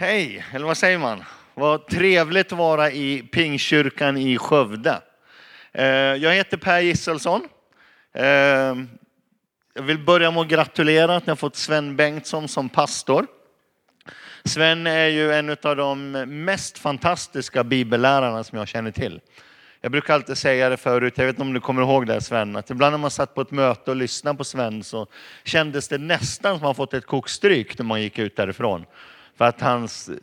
Hej, eller vad säger man? Vad trevligt att vara i Pingkyrkan i Skövde. Eh, jag heter Per Gisselsson. Eh, jag vill börja med att gratulera att ni har fått Sven Bengtsson som pastor. Sven är ju en av de mest fantastiska bibellärarna som jag känner till. Jag brukar alltid säga det förut, jag vet inte om du kommer ihåg det Sven, att ibland när man satt på ett möte och lyssnade på Sven så kändes det nästan som att man fått ett kokstryk när man gick ut därifrån. För att hans eh,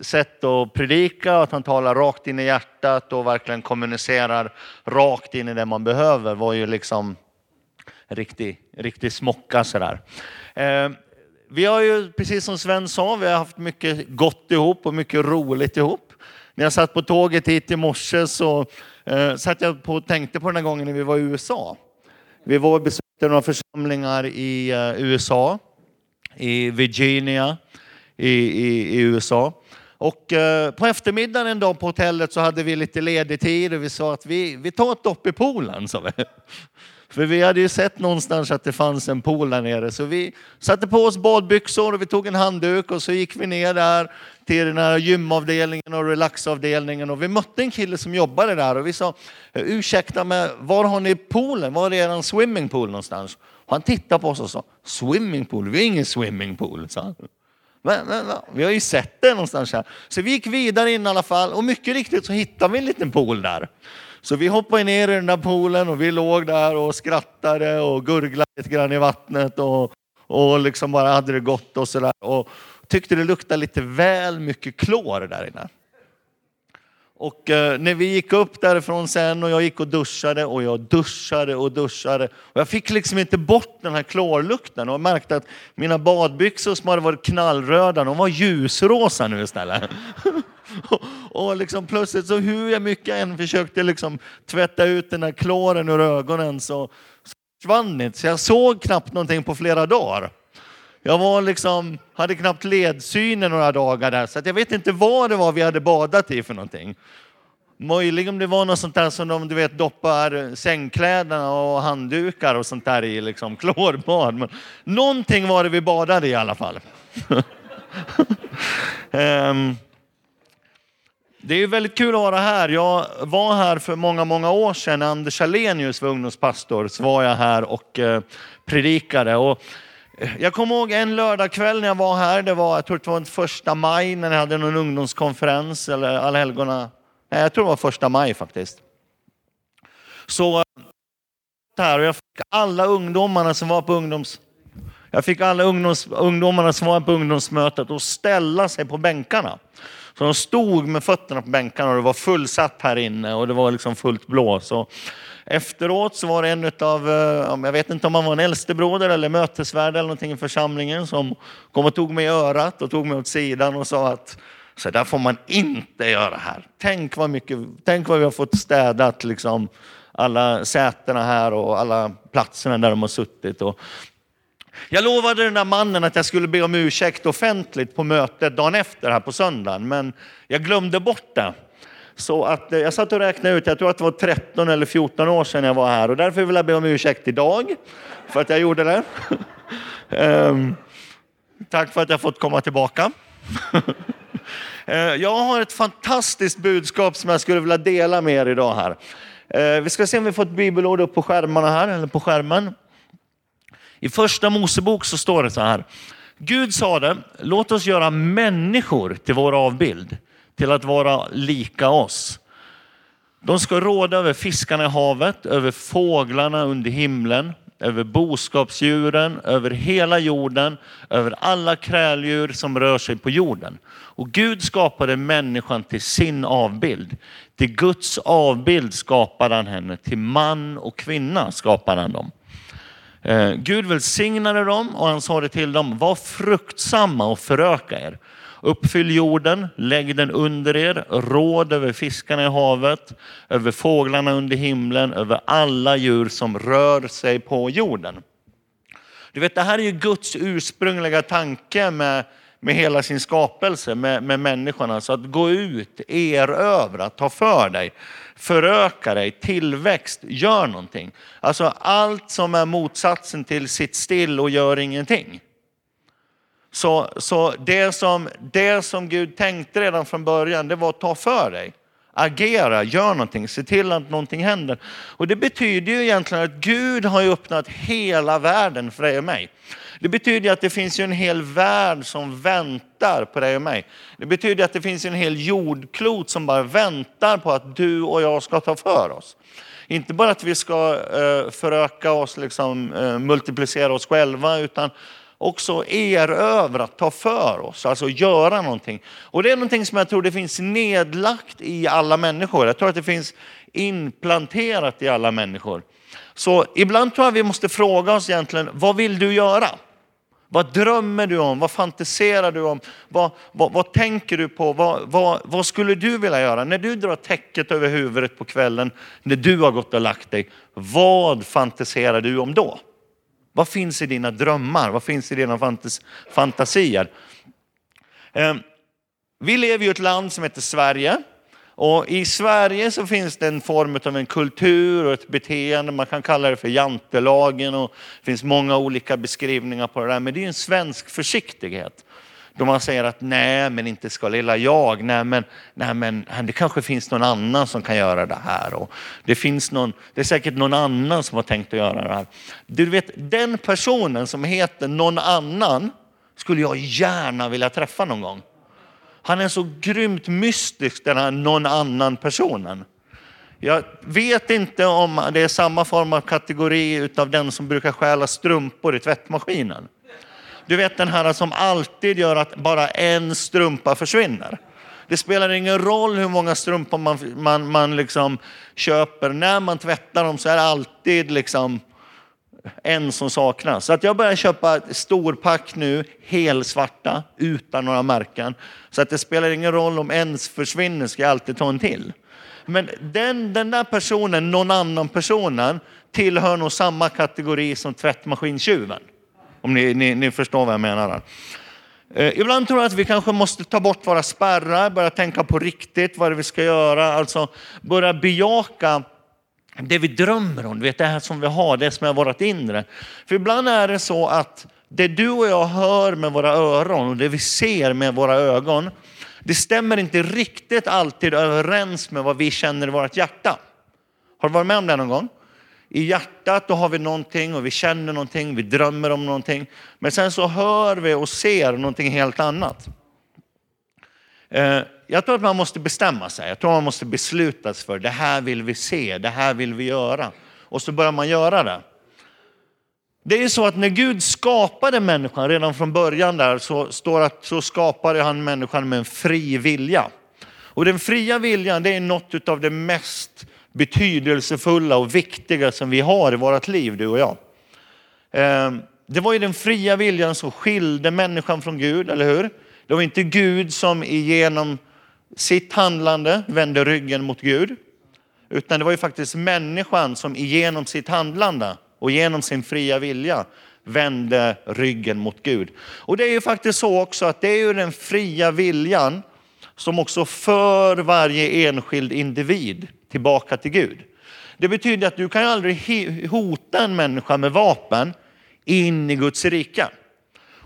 sätt att predika, att han talar rakt in i hjärtat och verkligen kommunicerar rakt in i det man behöver var ju liksom riktig, riktig smocka sådär. Eh, vi har ju, precis som Sven sa, vi har haft mycket gott ihop och mycket roligt ihop. När jag satt på tåget hit i morse så eh, satt jag på och tänkte på den här gången när vi var i USA. Vi var och besökte några församlingar i eh, USA, i Virginia, i, i, i USA. Och eh, på eftermiddagen en dag på hotellet så hade vi lite ledig tid och vi sa att vi, vi tar ett dopp i poolen. Sa vi. För vi hade ju sett någonstans att det fanns en pool där nere. Så vi satte på oss badbyxor och vi tog en handduk och så gick vi ner där till den här gymavdelningen och relaxavdelningen. Och vi mötte en kille som jobbade där och vi sa, ursäkta mig, var har ni poolen? Var är er swimmingpool någonstans? Och han tittade på oss och sa, swimmingpool? Vi har ingen swimmingpool, sa han. Men, men, vi har ju sett det någonstans här. Så vi gick vidare in i alla fall och mycket riktigt så hittade vi en liten pool där. Så vi hoppade ner i den där poolen och vi låg där och skrattade och gurglade lite grann i vattnet och, och liksom bara hade det gott och sådär. Och tyckte det luktade lite väl mycket klor där inne. Och eh, när vi gick upp därifrån sen och jag gick och duschade och jag duschade och duschade. Och jag fick liksom inte bort den här klorlukten och märkte att mina badbyxor som hade varit knallröda, de var ljusrosa nu istället. och, och liksom plötsligt så hur jag mycket än försökte liksom tvätta ut den här kloren ur ögonen så, så försvann det inte. Så jag såg knappt någonting på flera dagar. Jag var liksom, hade knappt ledsyn i några dagar där, så jag vet inte vad det var vi hade badat i för någonting. Möjligen om det var något sånt där som de du vet, doppar sängkläderna och handdukar och sånt där i liksom klorbad. Men någonting var det vi badade i alla fall. um, det är väldigt kul att vara här. Jag var här för många, många år sedan när Anders Alenius var ungdomspastor. Så var jag här och eh, predikade. Och jag kommer ihåg en lördagkväll när jag var här, det var, jag tror det var första maj när jag hade någon ungdomskonferens, eller allhelgona, nej jag tror det var första maj faktiskt. Så eh, här och jag fick alla ungdomarna som var på ungdoms... Jag fick alla ungdoms, ungdomarna som var på ungdomsmötet att ställa sig på bänkarna. Så de stod med fötterna på bänkarna och det var fullsatt här inne och det var liksom fullt blås. Efteråt så var det en av, eh, jag vet inte om han var en äldstebroder eller mötesvärd eller någonting i församlingen som kom och tog mig i örat och tog mig åt sidan och sa att så där får man inte göra här. Tänk vad, mycket, tänk vad vi har fått städat liksom alla sätena här och alla platserna där de har suttit. Och jag lovade den där mannen att jag skulle be om ursäkt offentligt på mötet dagen efter här på söndagen, men jag glömde bort det. Så att eh, jag satt och räknade ut, jag tror att det var 13 eller 14 år sedan jag var här och därför vill jag be om ursäkt idag för att jag gjorde det. um, tack för att jag fått komma tillbaka. uh, jag har ett fantastiskt budskap som jag skulle vilja dela med er idag här. Uh, vi ska se om vi får ett bibelord upp på skärmarna här, eller på skärmen. I första Mosebok så står det så här. Gud sade, låt oss göra människor till vår avbild till att vara lika oss. De ska råda över fiskarna i havet, över fåglarna under himlen, över boskapsdjuren, över hela jorden, över alla kräldjur som rör sig på jorden. Och Gud skapade människan till sin avbild. Till Guds avbild skapade han henne, till man och kvinna skapade han dem. Eh, Gud välsignade dem och han sa det till dem, var fruktsamma och föröka er. Uppfyll jorden, lägg den under er, råd över fiskarna i havet, över fåglarna under himlen, över alla djur som rör sig på jorden. Du vet, det här är ju Guds ursprungliga tanke med, med hela sin skapelse, med, med människorna. Så att gå ut, erövra, ta för dig, föröka dig, tillväxt, gör någonting. Alltså allt som är motsatsen till sitt still och gör ingenting. Så, så det, som, det som Gud tänkte redan från början, det var att ta för dig. Agera, gör någonting, se till att någonting händer. Och det betyder ju egentligen att Gud har öppnat hela världen för dig och mig. Det betyder att det finns en hel värld som väntar på dig och mig. Det betyder att det finns en hel jordklot som bara väntar på att du och jag ska ta för oss. Inte bara att vi ska eh, föröka oss, liksom, eh, multiplicera oss själva, utan också erövra, ta för oss, alltså göra någonting. Och det är någonting som jag tror det finns nedlagt i alla människor. Jag tror att det finns implanterat i alla människor. Så ibland tror jag vi måste fråga oss egentligen, vad vill du göra? Vad drömmer du om? Vad fantiserar du om? Vad, vad, vad tänker du på? Vad, vad, vad, skulle du vilja göra? När du drar täcket över huvudet på kvällen, när du har gått och lagt dig, vad fantiserar du om då? Vad finns i dina drömmar? Vad finns i dina fantas fantasier? Eh, vi lever i ett land som heter Sverige. Och I Sverige så finns det en form av en kultur och ett beteende, man kan kalla det för jantelagen och det finns många olika beskrivningar på det där. Men det är en svensk försiktighet. Då man säger att nej, men inte ska lilla jag. Nej, men, nej, men det kanske finns någon annan som kan göra det här. Och det, finns någon, det är säkert någon annan som har tänkt att göra det här. Du vet, den personen som heter någon annan skulle jag gärna vilja träffa någon gång. Han är så grymt mystisk den här någon annan personen. Jag vet inte om det är samma form av kategori av den som brukar stjäla strumpor i tvättmaskinen. Du vet den här som alltid gör att bara en strumpa försvinner. Det spelar ingen roll hur många strumpor man, man, man liksom köper. När man tvättar dem så är det alltid liksom en som saknas. Så att jag börjar köpa storpack nu, helsvarta, utan några märken. Så att det spelar ingen roll om en försvinner, ska jag alltid ta en till. Men den, den där personen, någon annan personen, tillhör nog samma kategori som tvättmaskintjuven. Om ni, ni, ni förstår vad jag menar. Eh, ibland tror jag att vi kanske måste ta bort våra spärrar, börja tänka på riktigt vad det är vi ska göra. Alltså börja bejaka det vi drömmer om, vet, det här som vi har, det som är vårt inre. För ibland är det så att det du och jag hör med våra öron och det vi ser med våra ögon, det stämmer inte riktigt alltid överens med vad vi känner i vårt hjärta. Har du varit med om det någon gång? I hjärtat då har vi någonting och vi känner någonting, vi drömmer om någonting. Men sen så hör vi och ser någonting helt annat. Eh, jag tror att man måste bestämma sig. Jag tror man måste besluta sig för det här vill vi se, det här vill vi göra. Och så börjar man göra det. Det är så att när Gud skapade människan redan från början där så står att så skapade han människan med en fri vilja. Och den fria viljan det är något av det mest betydelsefulla och viktiga som vi har i vårt liv, du och jag. Ehm, det var ju den fria viljan som skilde människan från Gud, eller hur? Det var inte Gud som genom sitt handlande vände ryggen mot Gud, utan det var ju faktiskt människan som genom sitt handlande och genom sin fria vilja vände ryggen mot Gud. Och det är ju faktiskt så också att det är ju den fria viljan som också för varje enskild individ tillbaka till Gud. Det betyder att du kan aldrig hota en människa med vapen in i Guds rike.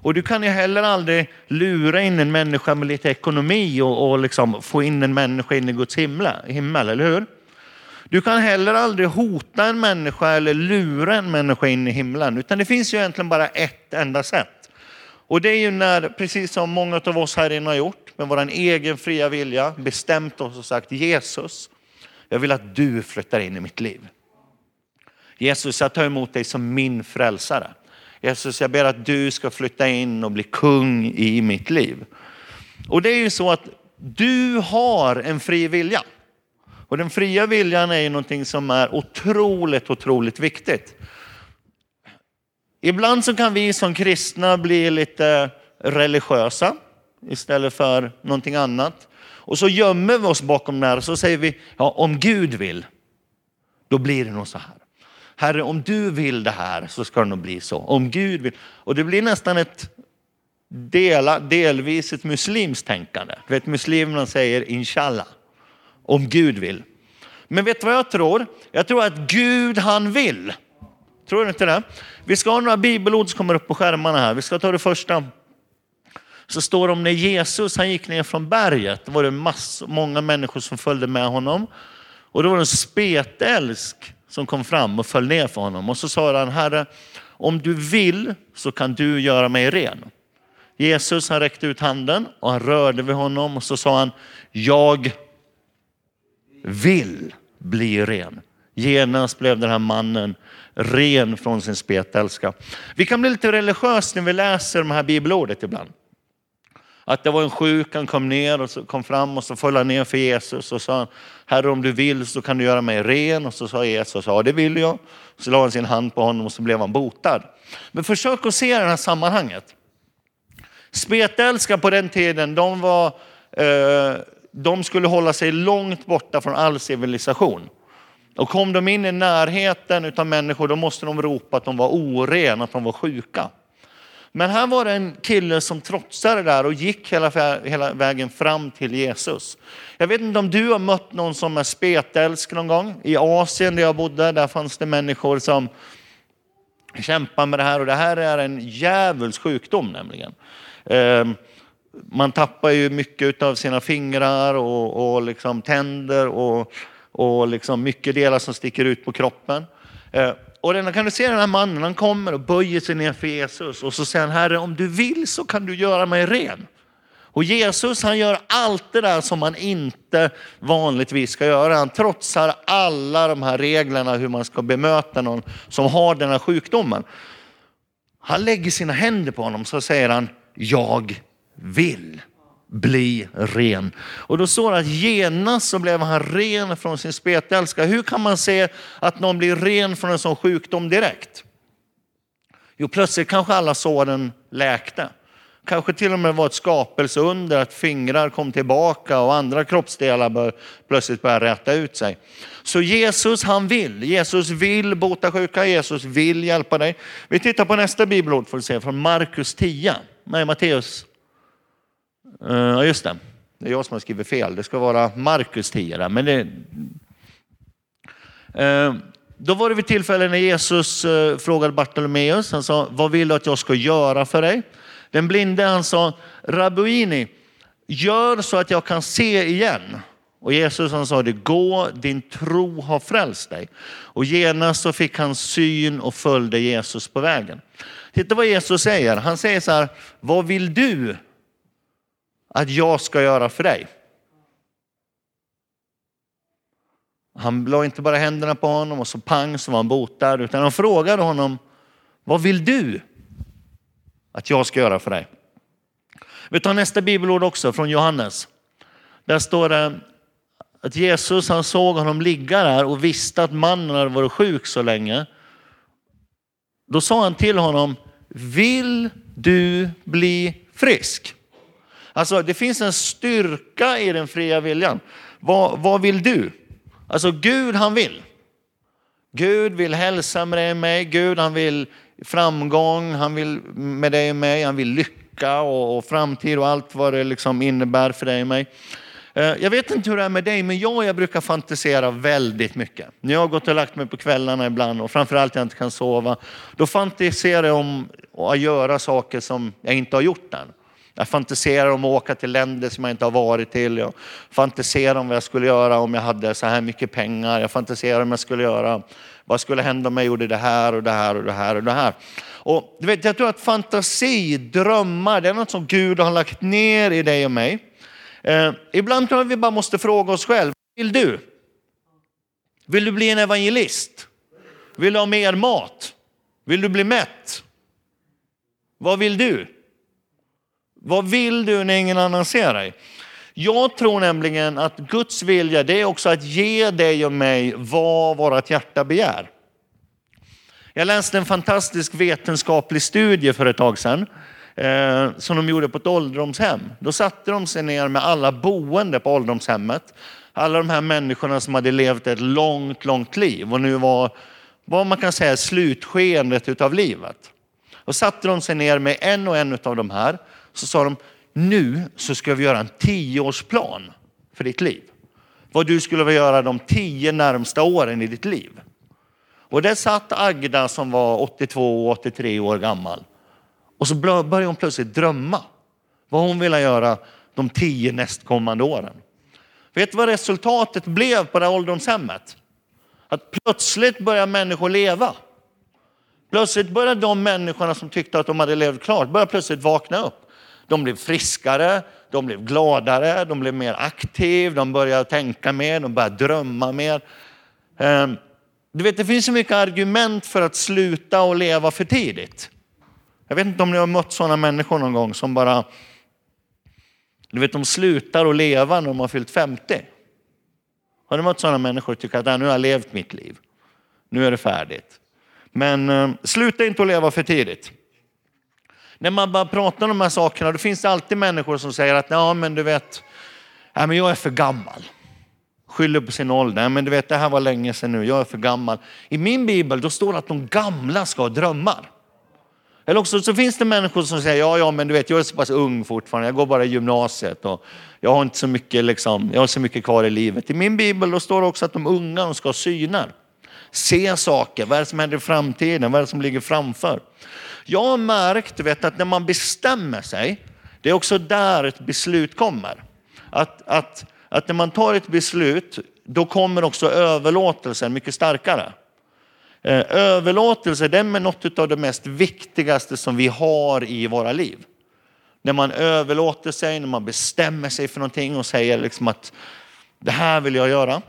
Och du kan ju heller aldrig lura in en människa med lite ekonomi och, och liksom få in en människa in i Guds himla, himmel, eller hur? Du kan heller aldrig hota en människa eller lura en människa in i himlen, utan det finns ju egentligen bara ett enda sätt. Och det är ju när, precis som många av oss här inne har gjort, med vår egen fria vilja, bestämt oss och sagt Jesus, jag vill att du flyttar in i mitt liv. Jesus, jag tar emot dig som min frälsare. Jesus, jag ber att du ska flytta in och bli kung i mitt liv. Och det är ju så att du har en fri vilja. Och den fria viljan är ju någonting som är otroligt, otroligt viktigt. Ibland så kan vi som kristna bli lite religiösa istället för någonting annat. Och så gömmer vi oss bakom det här och så säger vi, ja om Gud vill, då blir det nog så här. Herre, om du vill det här så ska det nog bli så. Om Gud vill. Och det blir nästan ett dela, delvis ett muslimskt tänkande. Du vet muslimerna säger inshallah. Om Gud vill. Men vet du vad jag tror? Jag tror att Gud han vill. Tror du inte det? Vi ska ha några bibelord som kommer upp på skärmarna här. Vi ska ta det första så står det om när Jesus han gick ner från berget, då var det massor, många människor som följde med honom. Och då var det en spetälsk som kom fram och föll ner för honom. Och så sa han, Herre, om du vill så kan du göra mig ren. Jesus han räckte ut handen och han rörde vid honom och så sa han, jag vill bli ren. Genast blev den här mannen ren från sin spetälska. Vi kan bli lite religiösa när vi läser de här bibelordet ibland. Att det var en sjuk, han kom ner och så kom fram och så föll han ner för Jesus och sa, Herre om du vill så kan du göra mig ren. Och så sa Jesus, ja det vill jag. Så la han sin hand på honom och så blev han botad. Men försök att se det här sammanhanget. Spetälska på den tiden, de, var, eh, de skulle hålla sig långt borta från all civilisation. Och kom de in i närheten av människor, då måste de ropa att de var orena, att de var sjuka. Men här var det en kille som trotsade det där och gick hela, hela vägen fram till Jesus. Jag vet inte om du har mött någon som är spetälsk någon gång. I Asien där jag bodde, där fanns det människor som kämpar med det här och det här är en djävuls sjukdom nämligen. Ehm, man tappar ju mycket av sina fingrar och, och liksom tänder och, och liksom mycket delar som sticker ut på kroppen. Ehm, och den, kan du se den här mannen, han kommer och böjer sig ner för Jesus och så säger han, Herre om du vill så kan du göra mig ren. Och Jesus han gör allt det där som man inte vanligtvis ska göra. Han trotsar alla de här reglerna hur man ska bemöta någon som har den här sjukdomen. Han lägger sina händer på honom så säger han, jag vill bli ren. Och då står det att genast så blev han ren från sin spetälska. Hur kan man se att någon blir ren från en sån sjukdom direkt? Jo, plötsligt kanske alla såren läkte. Kanske till och med var ett skapelseunder att fingrar kom tillbaka och andra kroppsdelar bör, plötsligt började rätta ut sig. Så Jesus han vill. Jesus vill bota sjuka, Jesus vill hjälpa dig. Vi tittar på nästa bibelord får du se från Markus 10. Nej, Matteus Eh, ja, just det. Det är jag som har skrivit fel. Det ska vara Markus 10 där. Men det... Eh, då var det vid tillfälle när Jesus eh, frågade Bartolomeus. Han sa, vad vill du att jag ska göra för dig? Den blinde han sa, Rabuini, gör så att jag kan se igen. Och Jesus han sa det, gå, din tro har frälst dig. Och genast så fick han syn och följde Jesus på vägen. Titta vad Jesus säger. Han säger så här, vad vill du att jag ska göra för dig. Han la inte bara händerna på honom och så pang så var han botad, utan han frågade honom, vad vill du att jag ska göra för dig? Vi tar nästa bibelord också från Johannes. Där står det att Jesus han såg honom ligga där och visste att mannen hade varit sjuk så länge. Då sa han till honom, vill du bli frisk? Alltså det finns en styrka i den fria viljan. Vad, vad vill du? Alltså Gud han vill. Gud vill hälsa med dig och mig. Gud han vill framgång, han vill med dig och mig. Han vill lycka och, och framtid och allt vad det liksom innebär för dig och mig. Eh, jag vet inte hur det är med dig, men jag, jag brukar fantisera väldigt mycket. När jag har gått och lagt mig på kvällarna ibland och framförallt jag inte kan sova, då fantiserar jag om att göra saker som jag inte har gjort än. Jag fantiserar om att åka till länder som jag inte har varit till. Jag fantiserar om vad jag skulle göra om jag hade så här mycket pengar. Jag fantiserar om jag skulle göra, vad skulle hända om jag gjorde det här och det här och det här och det här. Och du vet, jag tror att fantasi, drömmar, det är något som Gud har lagt ner i dig och mig. Eh, ibland tror jag vi bara måste fråga oss själva, vill du? Vill du bli en evangelist? Vill du ha mer mat? Vill du bli mätt? Vad vill du? Vad vill du när ingen annan ser dig? Jag tror nämligen att Guds vilja det är också att ge dig och mig vad vårt hjärta begär. Jag läste en fantastisk vetenskaplig studie för ett tag sedan eh, som de gjorde på ett ålderdomshem. Då satte de sig ner med alla boende på ålderdomshemmet. Alla de här människorna som hade levt ett långt, långt liv och nu var vad man kan säga slutskeendet av livet. Då satte de sig ner med en och en av de här så sa de, nu så ska vi göra en tioårsplan för ditt liv. Vad du skulle vilja göra de tio närmsta åren i ditt liv. Och där satt Agda som var 82 83 år gammal. Och så började hon plötsligt drömma. vad hon ville göra de tio nästkommande åren. Vet du vad resultatet blev på det här ålderdomshemmet? Att plötsligt börjar människor leva. Plötsligt började de människorna som tyckte att de hade levt klart, börja plötsligt vakna upp. De blev friskare, de blev gladare, de blev mer aktiva, de började tänka mer, de började drömma mer. Ehm, du vet, det finns så mycket argument för att sluta och leva för tidigt. Jag vet inte om ni har mött sådana människor någon gång som bara, du vet de slutar att leva när de har fyllt 50. Har du mött sådana människor och tycker att nu har jag levt mitt liv, nu är det färdigt. Men eh, sluta inte att leva för tidigt. När man bara pratar om de här sakerna, då finns det alltid människor som säger att ja, men du vet, ja, men jag är för gammal. Skyller på sin ålder. Ja, men du vet, det här var länge sedan nu, jag är för gammal. I min bibel då står det att de gamla ska ha drömmar. Eller också så finns det människor som säger, ja, ja, men du vet, jag är så pass ung fortfarande, jag går bara i gymnasiet och jag har inte så mycket, liksom, jag har så mycket kvar i livet. I min bibel då står det också att de unga de ska ha syner. Se saker, vad är det som händer i framtiden, vad är det som ligger framför? Jag har märkt vet, att när man bestämmer sig, det är också där ett beslut kommer. Att, att, att när man tar ett beslut, då kommer också överlåtelsen mycket starkare. Eh, överlåtelse det är något av det mest viktigaste som vi har i våra liv. När man överlåter sig, när man bestämmer sig för någonting och säger liksom att det här vill jag göra.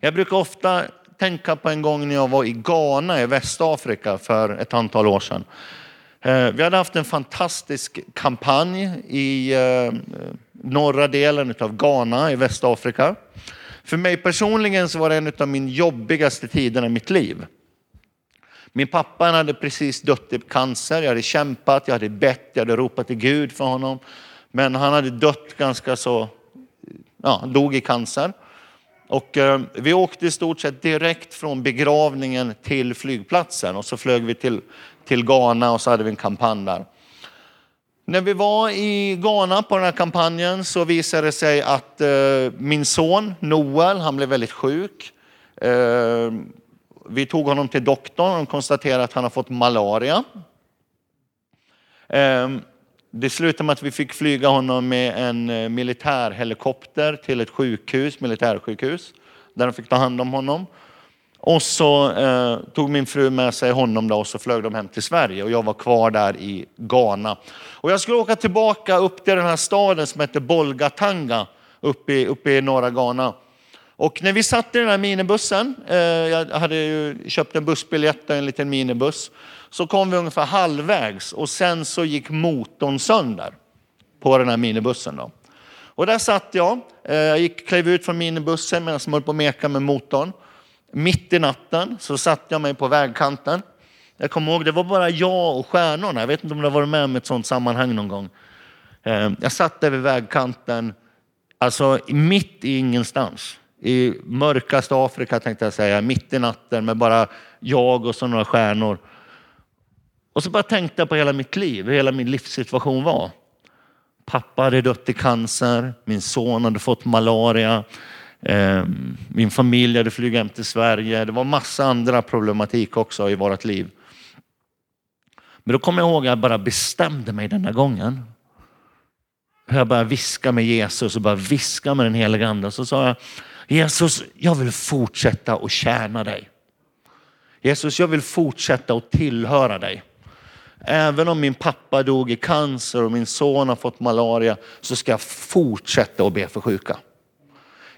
Jag brukar ofta tänka på en gång när jag var i Ghana i Västafrika för ett antal år sedan. Eh, vi hade haft en fantastisk kampanj i eh, norra delen av Ghana i Västafrika. För mig personligen så var det en av min jobbigaste tider i mitt liv. Min pappa hade precis dött i cancer, jag hade kämpat, jag hade bett, jag hade ropat till Gud för honom. Men han hade dött ganska så, ja, dog i cancer. Och eh, vi åkte i stort sett direkt från begravningen till flygplatsen och så flög vi till, till Ghana och så hade vi en kampanj där. När vi var i Ghana på den här kampanjen så visade det sig att eh, min son Noel, han blev väldigt sjuk. Eh, vi tog honom till doktorn och konstaterade att han har fått malaria. Ehm, det slutade med att vi fick flyga honom med en eh, militärhelikopter till ett sjukhus, militärsjukhus, där de fick ta hand om honom. Och så eh, tog min fru med sig honom då och så flög de hem till Sverige och jag var kvar där i Ghana. Och jag skulle åka tillbaka upp till den här staden som heter Bolgatanga uppe i, uppe i norra Ghana. Och när vi satt i den här minibussen, eh, jag hade ju köpt en bussbiljett och en liten minibuss, så kom vi ungefär halvvägs och sen så gick motorn sönder på den här minibussen. Då. Och där satt jag, eh, jag gick, klev ut från minibussen medan jag höll på att meka med motorn. Mitt i natten så satte jag mig på vägkanten. Jag kommer ihåg, det var bara jag och stjärnorna. Jag vet inte om du har varit med om ett sånt sammanhang någon gång. Eh, jag satt där vid vägkanten, alltså mitt i ingenstans. I mörkaste Afrika tänkte jag säga, mitt i natten med bara jag och så några stjärnor. Och så bara tänkte jag på hela mitt liv, hur hela min livssituation var. Pappa hade dött i cancer, min son hade fått malaria, eh, min familj hade flugit hem till Sverige. Det var massa andra problematik också i vårt liv. Men då kommer jag ihåg att jag bara bestämde mig denna gången. Jag började viska med Jesus och bara viska med den heliga ande. Så sa jag, Jesus, jag vill fortsätta att tjäna dig. Jesus, jag vill fortsätta att tillhöra dig. Även om min pappa dog i cancer och min son har fått malaria så ska jag fortsätta att be för sjuka.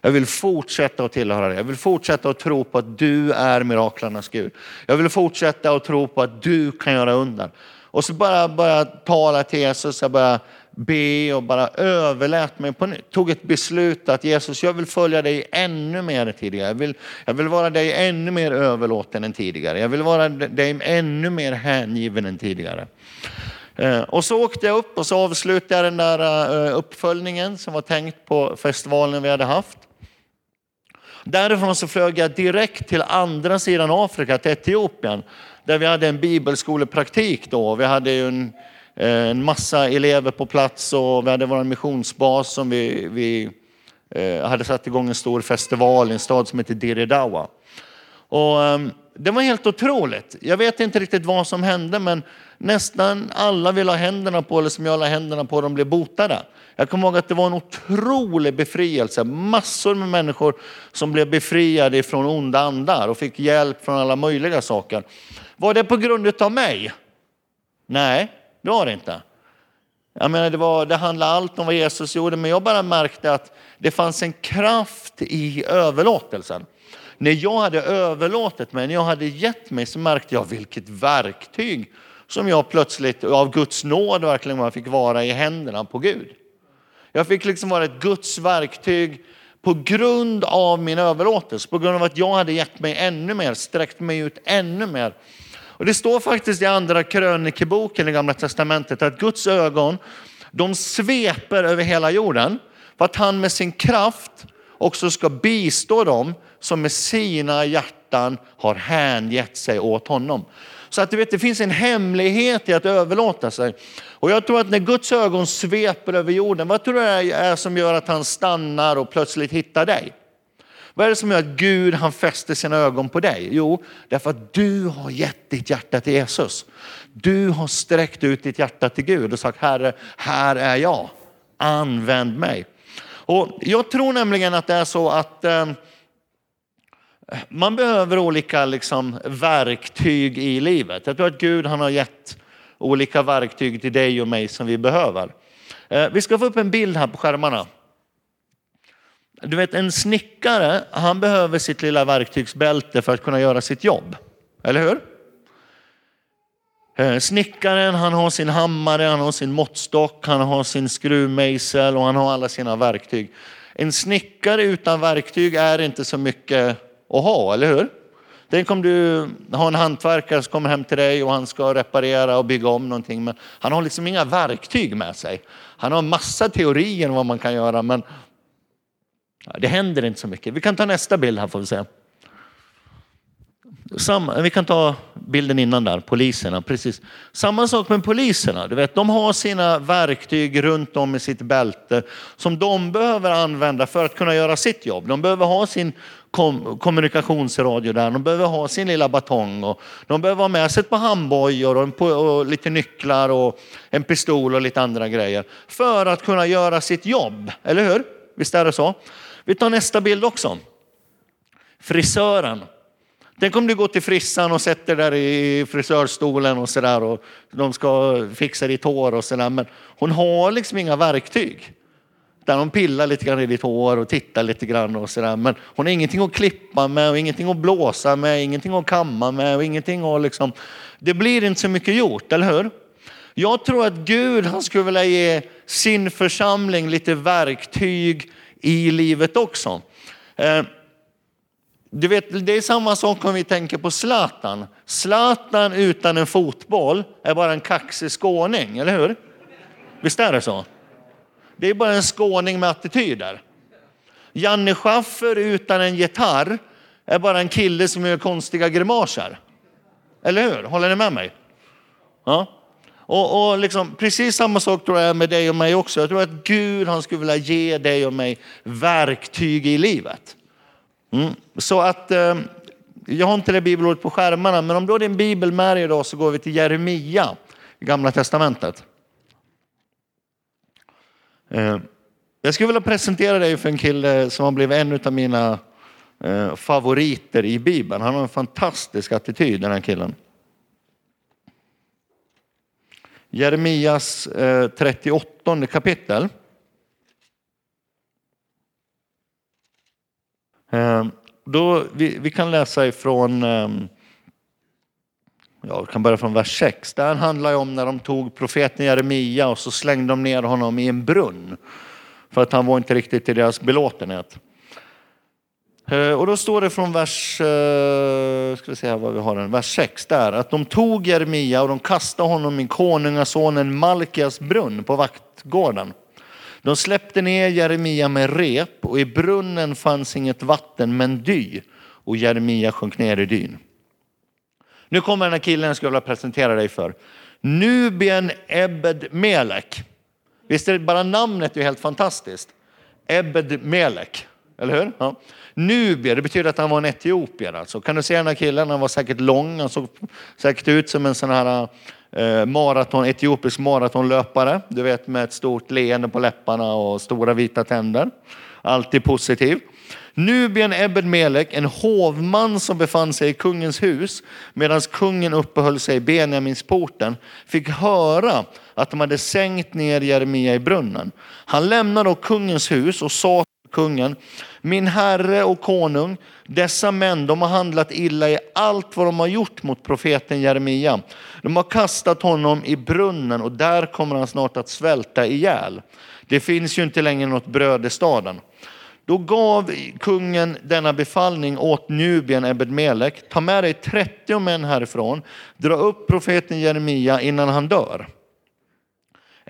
Jag vill fortsätta att tillhöra dig. Jag vill fortsätta att tro på att du är miraklernas Gud. Jag vill fortsätta att tro på att du kan göra under. Och så bara börja tala till Jesus, jag bara be och bara överlät mig på nytt. Tog ett beslut att Jesus, jag vill följa dig ännu mer än tidigare. Jag vill, jag vill vara dig ännu mer överlåten än tidigare. Jag vill vara dig ännu mer hängiven än tidigare. Eh, och så åkte jag upp och så avslutade jag den där eh, uppföljningen som var tänkt på festivalen vi hade haft. Därifrån så flög jag direkt till andra sidan Afrika, till Etiopien, där vi hade en bibelskolepraktik då. Vi hade ju en, Eh, en massa elever på plats och vi hade vår missionsbas som vi, vi eh, hade satt igång en stor festival i en stad som heter Diridawa. Och, ehm, det var helt otroligt. Jag vet inte riktigt vad som hände, men nästan alla vill ha händerna på, eller som jag la händerna på, de blev botade. Jag kommer ihåg att det var en otrolig befrielse. Massor med människor som blev befriade från onda andar och fick hjälp från alla möjliga saker. Var det på grund av mig? Nej, det var det inte. Jag menar, det, var, det handlade allt om vad Jesus gjorde, men jag bara märkte att det fanns en kraft i överlåtelsen. När jag hade överlåtit mig, när jag hade gett mig, så märkte jag vilket verktyg som jag plötsligt av Guds nåd verkligen fick vara i händerna på Gud. Jag fick liksom vara ett Guds verktyg på grund av min överlåtelse, på grund av att jag hade gett mig ännu mer, sträckt mig ut ännu mer. Och det står faktiskt i andra krönikeboken i gamla testamentet att Guds ögon, de sveper över hela jorden för att han med sin kraft också ska bistå dem som med sina hjärtan har hängett sig åt honom. Så att du vet, det finns en hemlighet i att överlåta sig. Och jag tror att när Guds ögon sveper över jorden, vad tror du det är som gör att han stannar och plötsligt hittar dig? Vad är det som gör att Gud han fäster sina ögon på dig? Jo, därför att du har gett ditt hjärta till Jesus. Du har sträckt ut ditt hjärta till Gud och sagt Herre, här är jag. Använd mig. Och jag tror nämligen att det är så att eh, man behöver olika liksom, verktyg i livet. Jag tror att Gud han har gett olika verktyg till dig och mig som vi behöver. Eh, vi ska få upp en bild här på skärmarna. Du vet en snickare, han behöver sitt lilla verktygsbälte för att kunna göra sitt jobb. Eller hur? Eh, snickaren han har sin hammare, han har sin måttstock, han har sin skruvmejsel och han har alla sina verktyg. En snickare utan verktyg är inte så mycket att ha, eller hur? Tänk om du har en hantverkare som kommer hem till dig och han ska reparera och bygga om någonting, men han har liksom inga verktyg med sig. Han har massa teorier om vad man kan göra, men det händer inte så mycket. Vi kan ta nästa bild här får vi se. Samma, vi kan ta bilden innan där, poliserna. Precis. Samma sak med poliserna. Du vet, de har sina verktyg runt om i sitt bälte som de behöver använda för att kunna göra sitt jobb. De behöver ha sin kom, kommunikationsradio där, de behöver ha sin lilla batong och de behöver ha med sig ett par handbojor och, och lite nycklar och en pistol och lite andra grejer för att kunna göra sitt jobb. Eller hur? Visst är det så? Vi tar nästa bild också. Frisören. Tänk om du går till frissan och sätter där i frisörstolen och sådär och de ska fixa ditt hår och sådär. Men hon har liksom inga verktyg. Där hon pillar lite grann i ditt hår och tittar lite grann och sådär. Men hon har ingenting att klippa med och ingenting att blåsa med, ingenting att kamma med och ingenting att liksom. Det blir inte så mycket gjort, eller hur? Jag tror att Gud han skulle vilja ge sin församling lite verktyg i livet också. Eh, du vet, det är samma sak om vi tänker på Zlatan. Zlatan utan en fotboll är bara en kaxig skåning, eller hur? Visst är det så? Det är bara en skåning med attityder. Janne Schaffer utan en gitarr är bara en kille som gör konstiga grimaser. Eller hur? Håller ni med mig? Ja. Och, och liksom, precis samma sak tror jag med dig och mig också. Jag tror att Gud han skulle vilja ge dig och mig verktyg i livet. Mm. Så att, eh, jag har inte det bibelordet på skärmarna, men om du har din bibel med dig idag så går vi till Jeremia i gamla testamentet. Eh, jag skulle vilja presentera dig för en kille som har blivit en av mina eh, favoriter i Bibeln. Han har en fantastisk attityd den här killen. Jeremias eh, 38 kapitel. Eh, då, vi, vi kan läsa ifrån, ehm, ja, vi kan börja från vers 6. Det här handlar om när de tog profeten Jeremia och så slängde de ner honom i en brunn. För att han var inte riktigt till deras belåtenhet. Eh, och då står det från vers, eh, ska vi se vad vi har den, vers 6 där, att de tog Jeremia och de kastade honom i konungasonen Malkias brunn på vaktgården. De släppte ner Jeremia med rep och i brunnen fanns inget vatten men dy och Jeremia sjönk ner i dyn. Nu kommer den här killen jag skulle vilja presentera dig för. Nubien Ebed Melek. Visst är det bara namnet är helt fantastiskt? Ebed Melek. eller hur? Ja. Nubier, det betyder att han var en etiopier. Alltså. Kan du se den här killen? Han var säkert lång, han såg säkert ut som en sån här eh, maraton, etiopisk maratonlöpare. Du vet med ett stort leende på läpparna och stora vita tänder. Alltid positiv. Nubien Ebed Melek, en hovman som befann sig i kungens hus medan kungen uppehöll sig i Benjaminsporten, fick höra att de hade sänkt ner Jeremia i brunnen. Han lämnade då kungens hus och sa kungen, min herre och konung, dessa män de har handlat illa i allt vad de har gjort mot profeten Jeremia. De har kastat honom i brunnen och där kommer han snart att svälta ihjäl. Det finns ju inte längre något bröd i staden. Då gav kungen denna befallning åt Nubien Ebed-Melek. Ta med dig 30 män härifrån, dra upp profeten Jeremia innan han dör.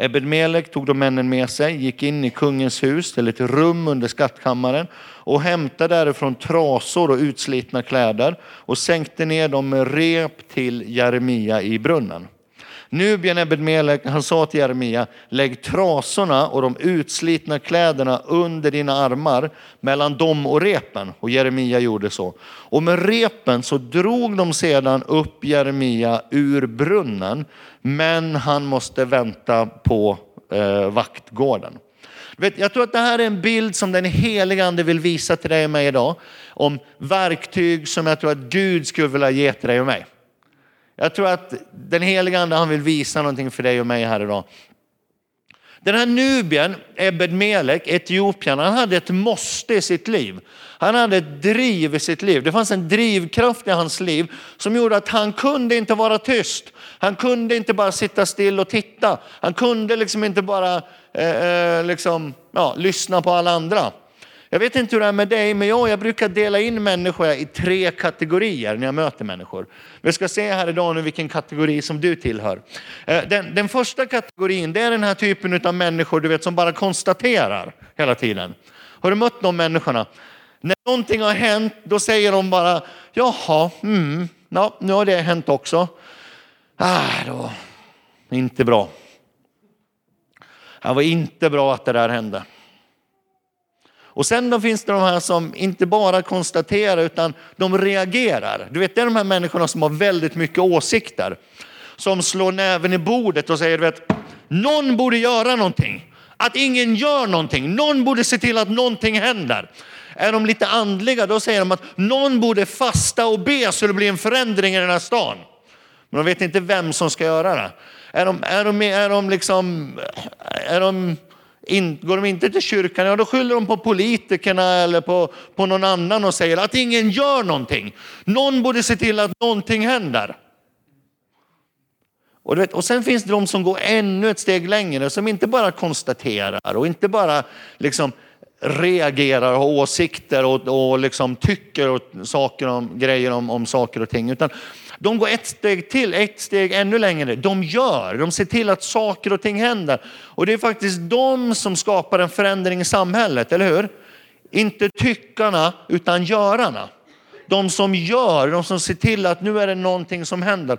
Ebed-Melek tog då männen med sig, gick in i kungens hus till ett rum under skattkammaren och hämtade därifrån trasor och utslitna kläder och sänkte ner dem med rep till Jeremia i brunnen. Nubien Ebed-Melek, han sa till Jeremia, lägg trasorna och de utslitna kläderna under dina armar mellan dem och repen. Och Jeremia gjorde så. Och med repen så drog de sedan upp Jeremia ur brunnen, men han måste vänta på eh, vaktgården. Jag tror att det här är en bild som den heliga ande vill visa till dig och mig idag. Om verktyg som jag tror att Gud skulle vilja ge till dig och mig. Jag tror att den heliga ande han vill visa någonting för dig och mig här idag. Den här Nubien, Ebed Melek, Etiopien, han hade ett måste i sitt liv. Han hade ett driv i sitt liv. Det fanns en drivkraft i hans liv som gjorde att han kunde inte vara tyst. Han kunde inte bara sitta still och titta. Han kunde liksom inte bara eh, eh liksom, ja, lyssna på alla andra. Jag vet inte hur det är med dig, men jag, jag brukar dela in människor i tre kategorier när jag möter människor. Vi ska se här idag nu vilken kategori som du tillhör. Eh, den, den första kategorin det är den här typen av människor du vet, som bara konstaterar hela tiden. Har du mött de människorna? När någonting har hänt, då säger de bara, jaha, mm, ja, nu har det hänt också. Ah, var inte bra. Det var inte bra att det där hände. Och sen då finns det de här som inte bara konstaterar utan de reagerar. Du vet, det är de här människorna som har väldigt mycket åsikter. Som slår näven i bordet och säger, du vet, någon borde göra någonting. Att ingen gör någonting. Någon borde se till att någonting händer. Är de lite andliga då säger de att någon borde fasta och be så det blir en förändring i den här stan. Men de vet inte vem som ska göra det. Är de, är de, är de liksom, är de in, går de inte till kyrkan, ja då skyller de på politikerna eller på, på någon annan och säger att ingen gör någonting. Någon borde se till att någonting händer. Och, vet, och sen finns det de som går ännu ett steg längre, som inte bara konstaterar och inte bara liksom reagerar och har åsikter och, och liksom tycker och saker om, grejer om, om saker och ting. Utan de går ett steg till, ett steg ännu längre. De gör, de ser till att saker och ting händer. Och det är faktiskt de som skapar en förändring i samhället, eller hur? Inte tyckarna, utan görarna. De som gör, de som ser till att nu är det någonting som händer.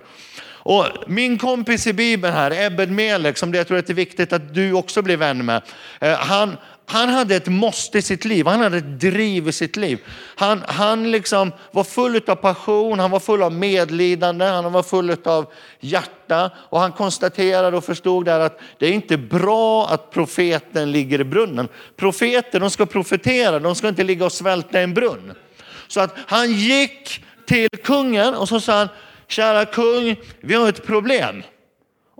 Och min kompis i Bibeln här, Ebed Melek, som jag tror att det är viktigt att du också blir vän med. Eh, han, han hade ett måste i sitt liv, han hade ett driv i sitt liv. Han, han liksom var full av passion, han var full av medlidande, han var full av hjärta. Och han konstaterade och förstod där att det är inte bra att profeten ligger i brunnen. Profeter de ska profetera, de ska inte ligga och svälta i en brunn. Så att han gick till kungen och så sa han, kära kung, vi har ett problem.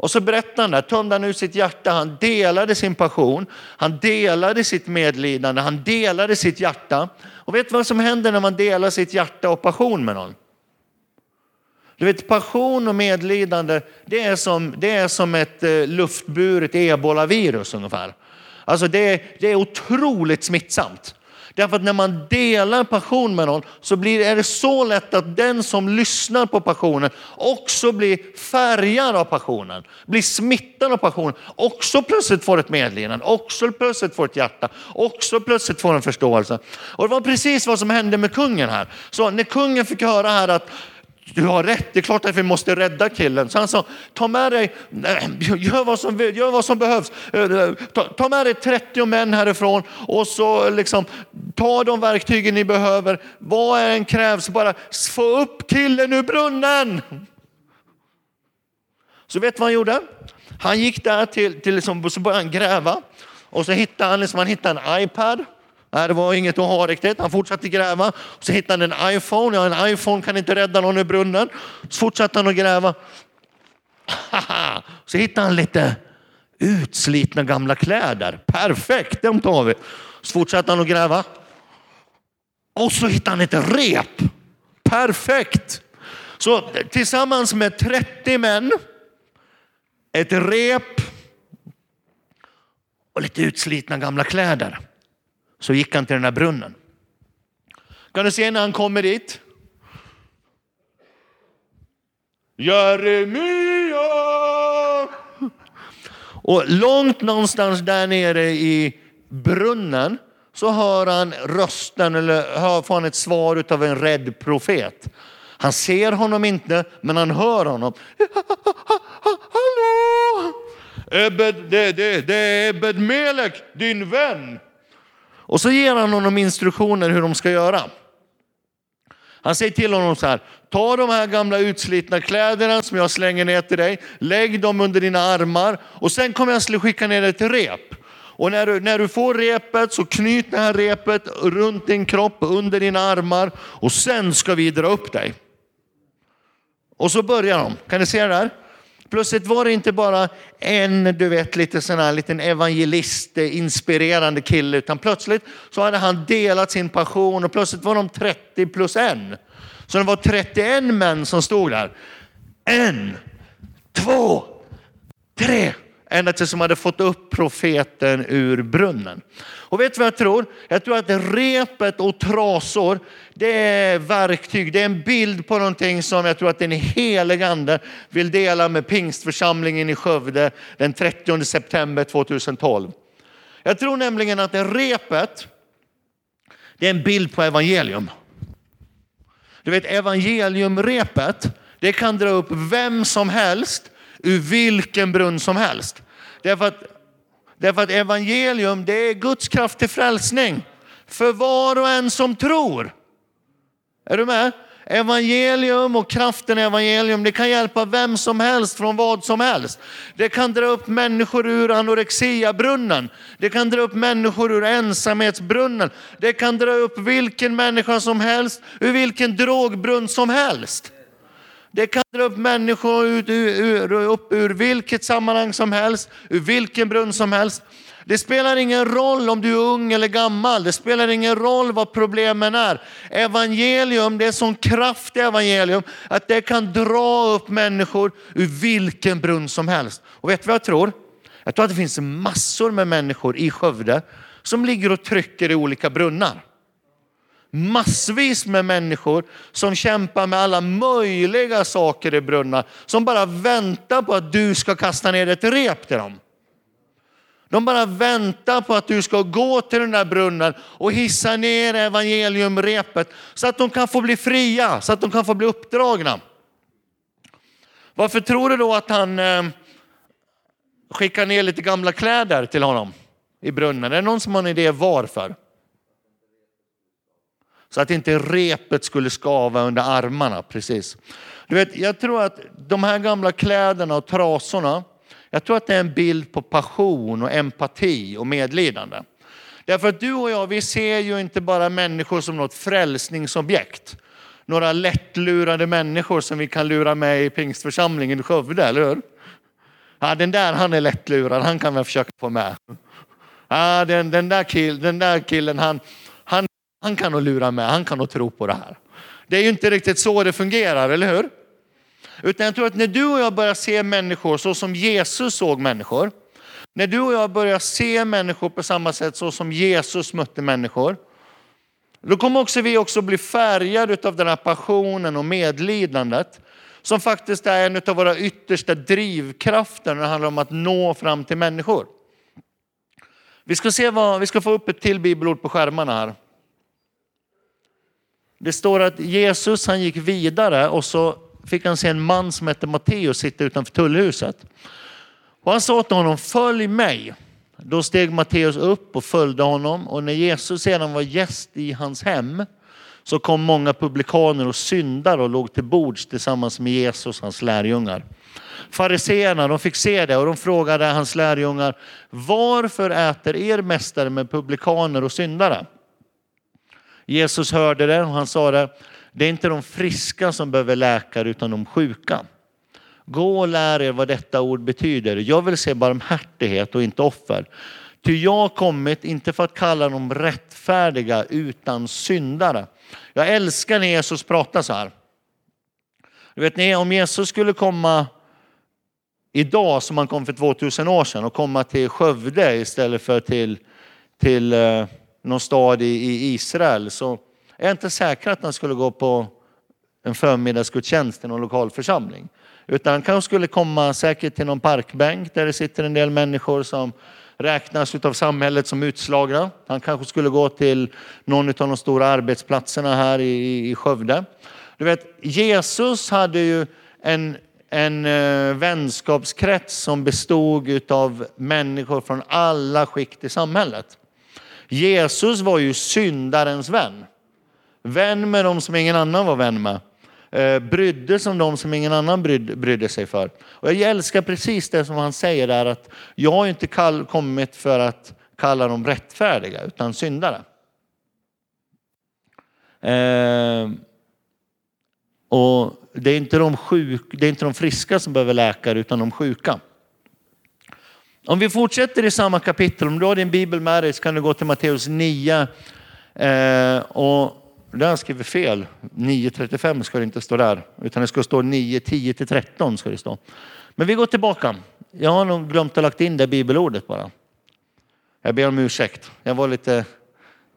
Och så berättar han där, tömde han ut sitt hjärta, han delade sin passion, han delade sitt medlidande, han delade sitt hjärta. Och vet du vad som händer när man delar sitt hjärta och passion med någon? Du vet passion och medlidande, det är som, det är som ett eh, luftburet ebolavirus ungefär. Alltså det, det är otroligt smittsamt. Därför att när man delar passion med någon så blir, är det så lätt att den som lyssnar på passionen också blir färgad av passionen, blir smittad av passionen, också plötsligt får ett medlidande, också plötsligt får ett hjärta, också plötsligt får en förståelse. Och det var precis vad som hände med kungen här. Så när kungen fick höra här att du har rätt, det är klart att vi måste rädda killen. Så han sa, ta med dig, gör vad som, gör vad som behövs. Ta, ta med dig 30 män härifrån och så liksom, ta de verktygen ni behöver. Vad än krävs, bara få upp killen ur brunnen. Så vet du vad han gjorde? Han gick där till, till liksom, så började han gräva och så hittade han, liksom, han hittade en iPad. Nej, det var inget att ha riktigt. Han fortsatte gräva. Så hittade han en iPhone. Ja, en iPhone kan inte rädda någon i brunnen. Så fortsatte han att gräva. Så hittade han lite utslitna gamla kläder. Perfekt, de tar vi. Så fortsatte han att gräva. Och så hittade han ett rep. Perfekt. Så tillsammans med 30 män, ett rep och lite utslitna gamla kläder så gick han till den här brunnen. Kan du se när han kommer dit? Jeremia! Och långt någonstans där nere i brunnen så hör han rösten eller hör, får han ett svar av en rädd profet. Han ser honom inte, men han hör honom. Hallå! Ebed, det, det, det är Ebed Melek, din vän. Och så ger han honom instruktioner hur de ska göra. Han säger till honom så här, ta de här gamla utslitna kläderna som jag slänger ner till dig, lägg dem under dina armar och sen kommer jag skicka ner dig till rep. Och när du, när du får repet så knyt det här repet runt din kropp, under dina armar och sen ska vi dra upp dig. Och så börjar de, kan ni se det där? Plötsligt var det inte bara en, du vet, lite sån här liten evangelist, eh, inspirerande kille, utan plötsligt så hade han delat sin passion och plötsligt var de 30 plus en. Så det var 31 män som stod där. En, två, tre, ända tills de hade fått upp profeten ur brunnen. Och vet du vad jag tror? Jag tror att repet och trasor, det är verktyg, det är en bild på någonting som jag tror att den helige ande vill dela med pingstförsamlingen i Skövde den 30 september 2012. Jag tror nämligen att det repet, det är en bild på evangelium. Du vet evangeliumrepet, det kan dra upp vem som helst ur vilken brunn som helst. Därför att, därför att evangelium det är Guds kraft till frälsning för var och en som tror. Är du med? Evangelium och kraften i evangelium, det kan hjälpa vem som helst från vad som helst. Det kan dra upp människor ur anorexiabrunnen. Det kan dra upp människor ur ensamhetsbrunnen. Det kan dra upp vilken människa som helst ur vilken drogbrunn som helst. Det kan dra upp människor ut, ur, upp ur vilket sammanhang som helst, ur vilken brunn som helst. Det spelar ingen roll om du är ung eller gammal. Det spelar ingen roll vad problemen är. Evangelium, det är sån kraft i evangelium att det kan dra upp människor ur vilken brunn som helst. Och vet du vad jag tror? Jag tror att det finns massor med människor i Skövde som ligger och trycker i olika brunnar massvis med människor som kämpar med alla möjliga saker i brunnar. Som bara väntar på att du ska kasta ner ett rep till dem. De bara väntar på att du ska gå till den där brunnen och hissa ner evangeliumrepet så att de kan få bli fria, så att de kan få bli uppdragna. Varför tror du då att han eh, skickar ner lite gamla kläder till honom i brunnen? Är det någon som har en idé varför? Så att inte repet skulle skava under armarna. Precis. Du vet, jag tror att de här gamla kläderna och trasorna, jag tror att det är en bild på passion och empati och medlidande. Därför att du och jag, vi ser ju inte bara människor som något frälsningsobjekt. Några lättlurade människor som vi kan lura med i pingstförsamlingen i Skövde, eller hur? Ja, den där han är lättlurad, han kan vi försöka få med. Ja, den, den, där, kill, den där killen, han, han kan nog lura med, han kan nog tro på det här. Det är ju inte riktigt så det fungerar, eller hur? Utan jag tror att när du och jag börjar se människor så som Jesus såg människor, när du och jag börjar se människor på samma sätt så som Jesus mötte människor, då kommer också vi också bli färgade av den här passionen och medlidandet som faktiskt är en av våra yttersta drivkrafter när det handlar om att nå fram till människor. Vi ska, se vad, vi ska få upp ett till bibelord på skärmarna här. Det står att Jesus han gick vidare och så fick han se en man som hette Matteus sitta utanför tullhuset. Och han sa till honom, följ mig. Då steg Matteus upp och följde honom och när Jesus sedan var gäst i hans hem så kom många publikaner och syndare och låg till bords tillsammans med Jesus och hans lärjungar. Fariseerna de fick se det och de frågade hans lärjungar varför äter er mästare med publikaner och syndare? Jesus hörde det och han sa det, det är inte de friska som behöver läkare utan de sjuka. Gå och lär er vad detta ord betyder. Jag vill se barmhärtighet och inte offer. Ty jag har kommit, inte för att kalla dem rättfärdiga, utan syndare. Jag älskar när Jesus pratar så här. Du vet ni, om Jesus skulle komma idag som han kom för 2000 år sedan och komma till Skövde istället för till, till eh, någon stad i, i Israel så är jag inte säker att han skulle gå på en förmiddagsgudstjänst i någon lokal församling. Utan han kanske skulle komma säkert till någon parkbänk där det sitter en del människor som räknas av samhället som utslagna. Han kanske skulle gå till någon av de stora arbetsplatserna här i, i Skövde. Du vet, Jesus hade ju en, en eh, vänskapskrets som bestod av människor från alla skikt i samhället. Jesus var ju syndarens vän. Vän med dem som ingen annan var vän med. Eh, brydde sig om dem som ingen annan brydde, brydde sig för. Och jag älskar precis det som han säger där att jag har inte kall, kommit för att kalla dem rättfärdiga utan syndare. Eh, och det är, inte de sjuk, det är inte de friska som behöver läkare utan de sjuka. Om vi fortsätter i samma kapitel, om du har din bibel med dig så kan du gå till Matteus 9. Eh, och där har jag skrivit fel. 9.35 ska det inte stå där, utan det ska stå 9.10-13 ska det stå. Men vi går tillbaka. Jag har nog glömt att lagt in det bibelordet bara. Jag ber om ursäkt. Jag var lite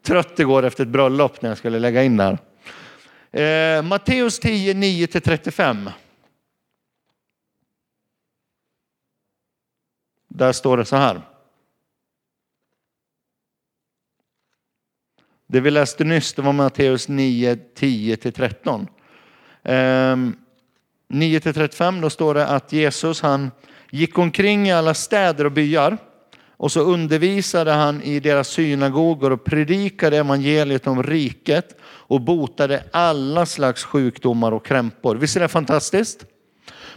trött igår efter ett bröllop när jag skulle lägga in där. Eh, Matteus 10, 9-35 till 35. Där står det så här. Det vi läste nyss det var Matteus 9, 10-13. 9-35 då står det att Jesus han gick omkring i alla städer och byar och så undervisade han i deras synagogor och predikade evangeliet om riket och botade alla slags sjukdomar och krämpor. Visst är det fantastiskt?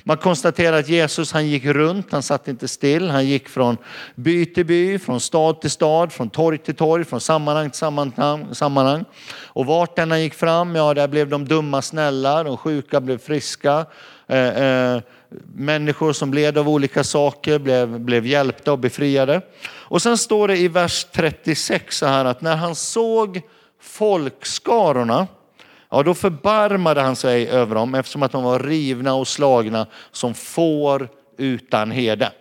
Man konstaterar att Jesus han gick runt, han satt inte still. Han gick från by till by, från stad till stad, från torg till torg, från sammanhang till sammanhang. Och vart han gick fram, ja där blev de dumma snälla, de sjuka blev friska. Eh, eh, människor som led av olika saker blev, blev hjälpta och befriade. Och sen står det i vers 36 så här att när han såg folkskarorna Ja, då förbarmade han sig över dem eftersom att de var rivna och slagna som får utan herde.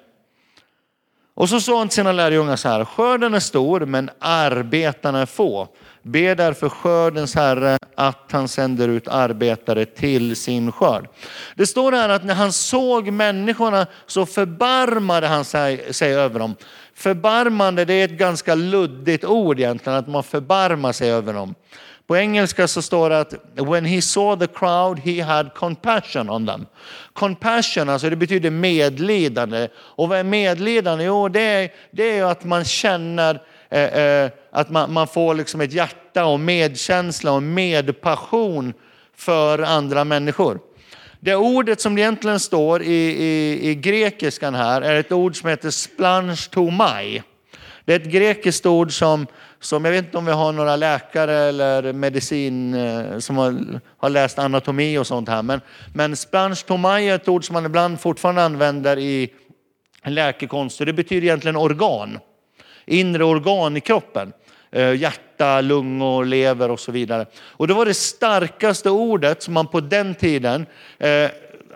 Och så sa han till sina lärjungar så här, skörden är stor men arbetarna är få. Be därför skördens herre att han sänder ut arbetare till sin skörd. Det står här att när han såg människorna så förbarmade han sig, sig över dem. Förbarmande det är ett ganska luddigt ord egentligen, att man förbarmar sig över dem. På engelska så står det att when he saw the crowd he had compassion on them. Compassion alltså det betyder medlidande. Och vad är medlidande? Jo det är, det är att man känner eh, eh, att man, man får liksom ett hjärta och medkänsla och medpassion för andra människor. Det ordet som egentligen står i, i, i grekiskan här är ett ord som heter splanchtomai. Det är ett grekiskt ord som som jag vet inte om vi har några läkare eller medicin eh, som har, har läst anatomi och sånt här. Men, men spanschtomai är ett ord som man ibland fortfarande använder i läkekonst. Det betyder egentligen organ. Inre organ i kroppen. Eh, hjärta, lungor, lever och så vidare. Och det var det starkaste ordet som man på den tiden eh,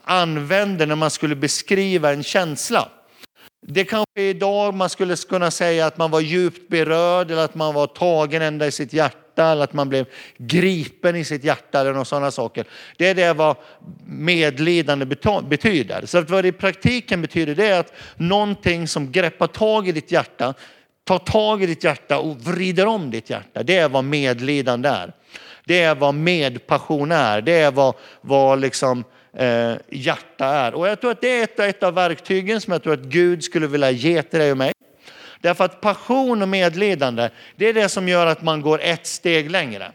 använde när man skulle beskriva en känsla. Det kanske idag man skulle kunna säga att man var djupt berörd eller att man var tagen ända i sitt hjärta eller att man blev gripen i sitt hjärta eller några sådana saker. Det är det vad medlidande betyder. Så att vad det i praktiken betyder det är att någonting som greppar tag i ditt hjärta, tar tag i ditt hjärta och vrider om ditt hjärta. Det är vad medlidande är. Det är vad medpassion är. Det är vad, vad liksom, eh, hjärta är. Och jag tror att det är ett, ett av verktygen som jag tror att Gud skulle vilja ge till dig och mig. Därför att passion och medlidande, det är det som gör att man går ett steg längre.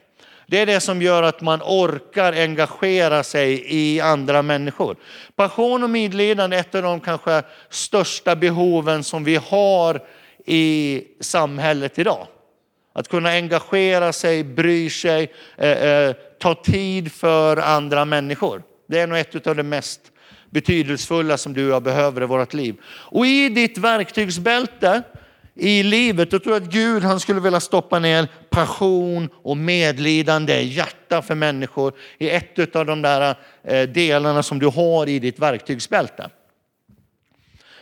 Det är det som gör att man orkar engagera sig i andra människor. Passion och medlidande är ett av de kanske största behoven som vi har i samhället idag. Att kunna engagera sig, bry sig, eh, eh, ta tid för andra människor. Det är nog ett av de mest betydelsefulla som du och jag behöver i vårt liv. Och i ditt verktygsbälte i livet, då tror jag att Gud han skulle vilja stoppa ner passion och medlidande, hjärta för människor i ett av de där eh, delarna som du har i ditt verktygsbälte.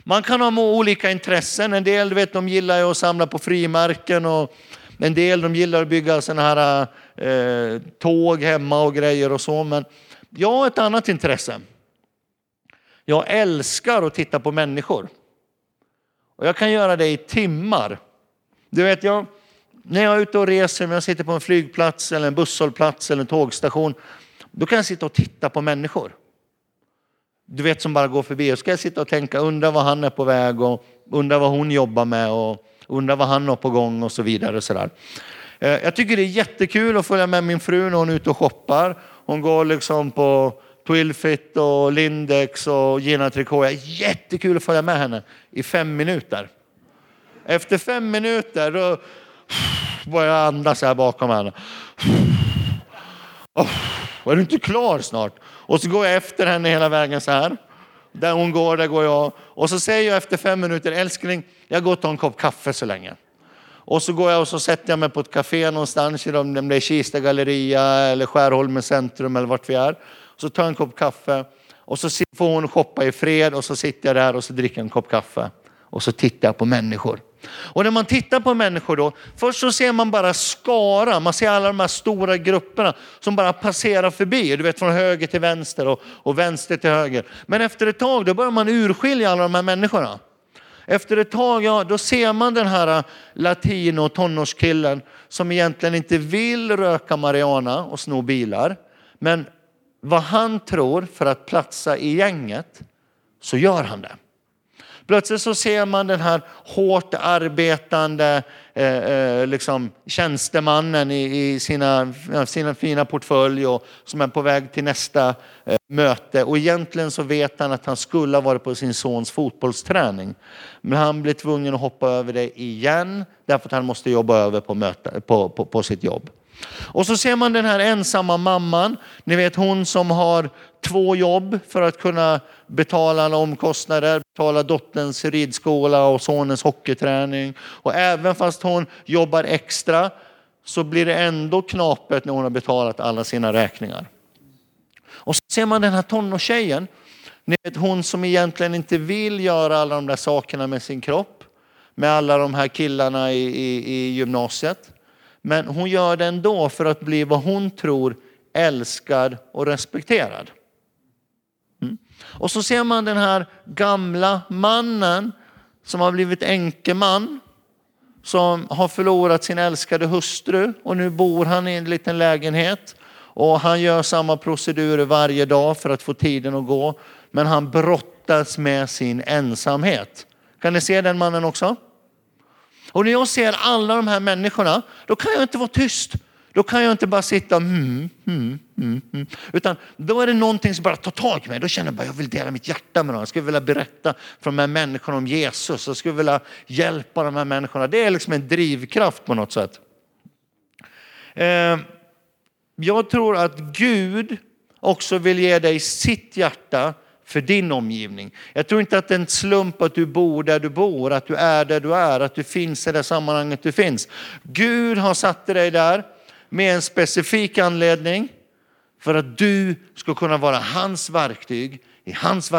Man kan ha olika intressen. En del vet, de gillar ju att samla på frimärken och en del de gillar att bygga sådana här eh, tåg hemma och grejer och så. Men jag har ett annat intresse. Jag älskar att titta på människor. Och jag kan göra det i timmar. Du vet, jag, när jag är ute och reser, när jag sitter på en flygplats eller en busshållplats eller en tågstation, då kan jag sitta och titta på människor. Du vet som bara går förbi och ska jag sitta och tänka, undra vad han är på väg och undra vad hon jobbar med och undra vad han har på gång och så vidare. Och så där. Eh, jag tycker det är jättekul att följa med min fru när hon är ute och shoppar. Hon går liksom på Twilfit och Lindex och Gina Tricot. Är jättekul att följa med henne i fem minuter. Efter fem minuter då börjar jag andas här bakom henne. Oh, är du inte klar snart? Och så går jag efter henne hela vägen så här. Där hon går, där går jag. Och så säger jag efter fem minuter, älskling, jag går och tar en kopp kaffe så länge. Och så går jag och så sätter jag mig på ett café någonstans, om det är Kista galleria eller Skärholmen centrum eller vart vi är. Så tar jag en kopp kaffe och så får hon shoppa i fred och så sitter jag där och så dricker jag en kopp kaffe. Och så tittar jag på människor. Och när man tittar på människor då, först så ser man bara skara, man ser alla de här stora grupperna som bara passerar förbi. Du vet från höger till vänster och, och vänster till höger. Men efter ett tag då börjar man urskilja alla de här människorna. Efter ett tag, ja, då ser man den här äh, latino tonårskillen som egentligen inte vill röka marijuana och sno bilar. Men vad han tror för att platsa i gänget så gör han det. Plötsligt så ser man den här hårt arbetande eh, eh, liksom, tjänstemannen i, i sina, sina fina portfölj och som är på väg till nästa eh, möte. Och egentligen så vet han att han skulle ha varit på sin sons fotbollsträning. Men han blir tvungen att hoppa över det igen därför att han måste jobba över på, möte, på, på, på sitt jobb. Och så ser man den här ensamma mamman, ni vet hon som har två jobb för att kunna betala alla omkostnader, betala dotterns ridskola och sonens hockeyträning. Och även fast hon jobbar extra så blir det ändå knapert när hon har betalat alla sina räkningar. Och så ser man den här tonårstjejen, ni vet hon som egentligen inte vill göra alla de där sakerna med sin kropp, med alla de här killarna i, i, i gymnasiet. Men hon gör det ändå för att bli vad hon tror älskad och respekterad. Och så ser man den här gamla mannen som har blivit enkeman, som har förlorat sin älskade hustru och nu bor han i en liten lägenhet. Och han gör samma procedurer varje dag för att få tiden att gå. Men han brottas med sin ensamhet. Kan ni se den mannen också? Och när jag ser alla de här människorna, då kan jag inte vara tyst. Då kan jag inte bara sitta mm, mm, mm, mm. Utan då är det någonting som bara tar tag i mig. Då känner jag bara jag vill dela mitt hjärta med någon. Jag skulle vilja berätta för de här människorna om Jesus. Jag skulle vilja hjälpa de här människorna. Det är liksom en drivkraft på något sätt. Eh, jag tror att Gud också vill ge dig sitt hjärta för din omgivning. Jag tror inte att det är en slump att du bor där du bor, att du är där du är, att du finns i det sammanhanget du finns. Gud har satt dig där med en specifik anledning för att du ska kunna vara hans verktyg i hans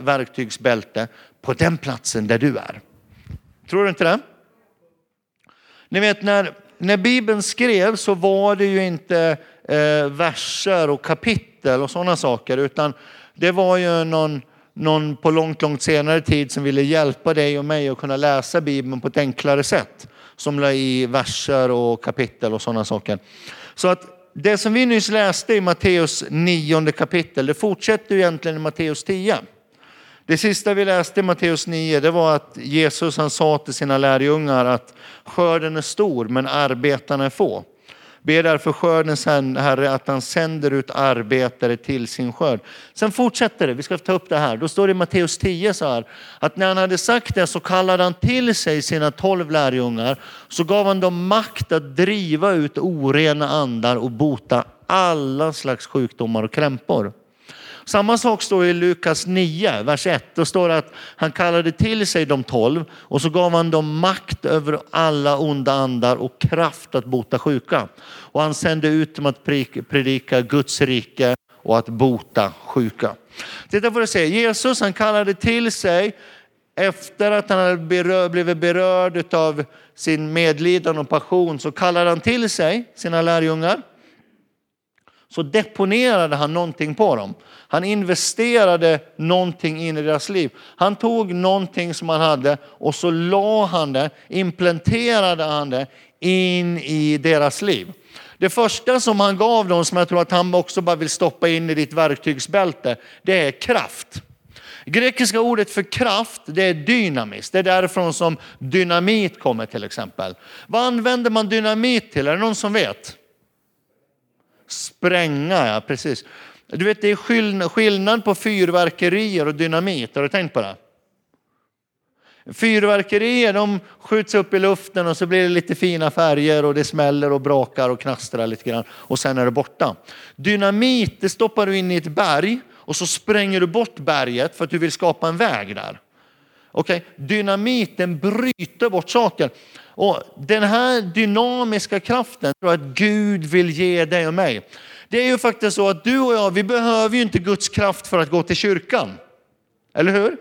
verktygsbälte på den platsen där du är. Tror du inte det? Ni vet när, när Bibeln skrevs så var det ju inte eh, verser och kapitel och sådana saker utan det var ju någon, någon på långt, långt senare tid som ville hjälpa dig och mig att kunna läsa Bibeln på ett enklare sätt. Som la i verser och kapitel och sådana saker. Så att det som vi nyss läste i Matteus nionde kapitel, det fortsätter egentligen i Matteus 10. Det sista vi läste i Matteus 9, det var att Jesus han sa till sina lärjungar att skörden är stor men arbetarna är få. Be därför skördens Herre att han sänder ut arbetare till sin skörd. Sen fortsätter det, vi ska ta upp det här. Då står det i Matteus 10 så här, att när han hade sagt det så kallade han till sig sina tolv lärjungar. Så gav han dem makt att driva ut orena andar och bota alla slags sjukdomar och krämpor. Samma sak står i Lukas 9, vers 1. Då står det att han kallade till sig de tolv och så gav han dem makt över alla onda andar och kraft att bota sjuka. Och han sände ut dem att predika Guds rike och att bota sjuka. Titta vad det säger. Jesus han kallade till sig efter att han hade blivit berörd av sin medlidan och passion så kallade han till sig sina lärjungar så deponerade han någonting på dem. Han investerade någonting in i deras liv. Han tog någonting som han hade och så la han det, implementerade han det in i deras liv. Det första som han gav dem, som jag tror att han också bara vill stoppa in i ditt verktygsbälte, det är kraft. Grekiska ordet för kraft, det är dynamis. Det är därifrån som dynamit kommer till exempel. Vad använder man dynamit till? Är det någon som vet? Spränga, ja precis. Du vet det är skillnad på fyrverkerier och dynamit, har du tänkt på det? Fyrverkerier de skjuts upp i luften och så blir det lite fina färger och det smäller och brakar och knastrar lite grann och sen är det borta. Dynamit det stoppar du in i ett berg och så spränger du bort berget för att du vill skapa en väg där. Okay? Dynamiten bryter bort saker. Och den här dynamiska kraften tror jag att Gud vill ge dig och mig. Det är ju faktiskt så att du och jag, vi behöver ju inte Guds kraft för att gå till kyrkan. Eller hur?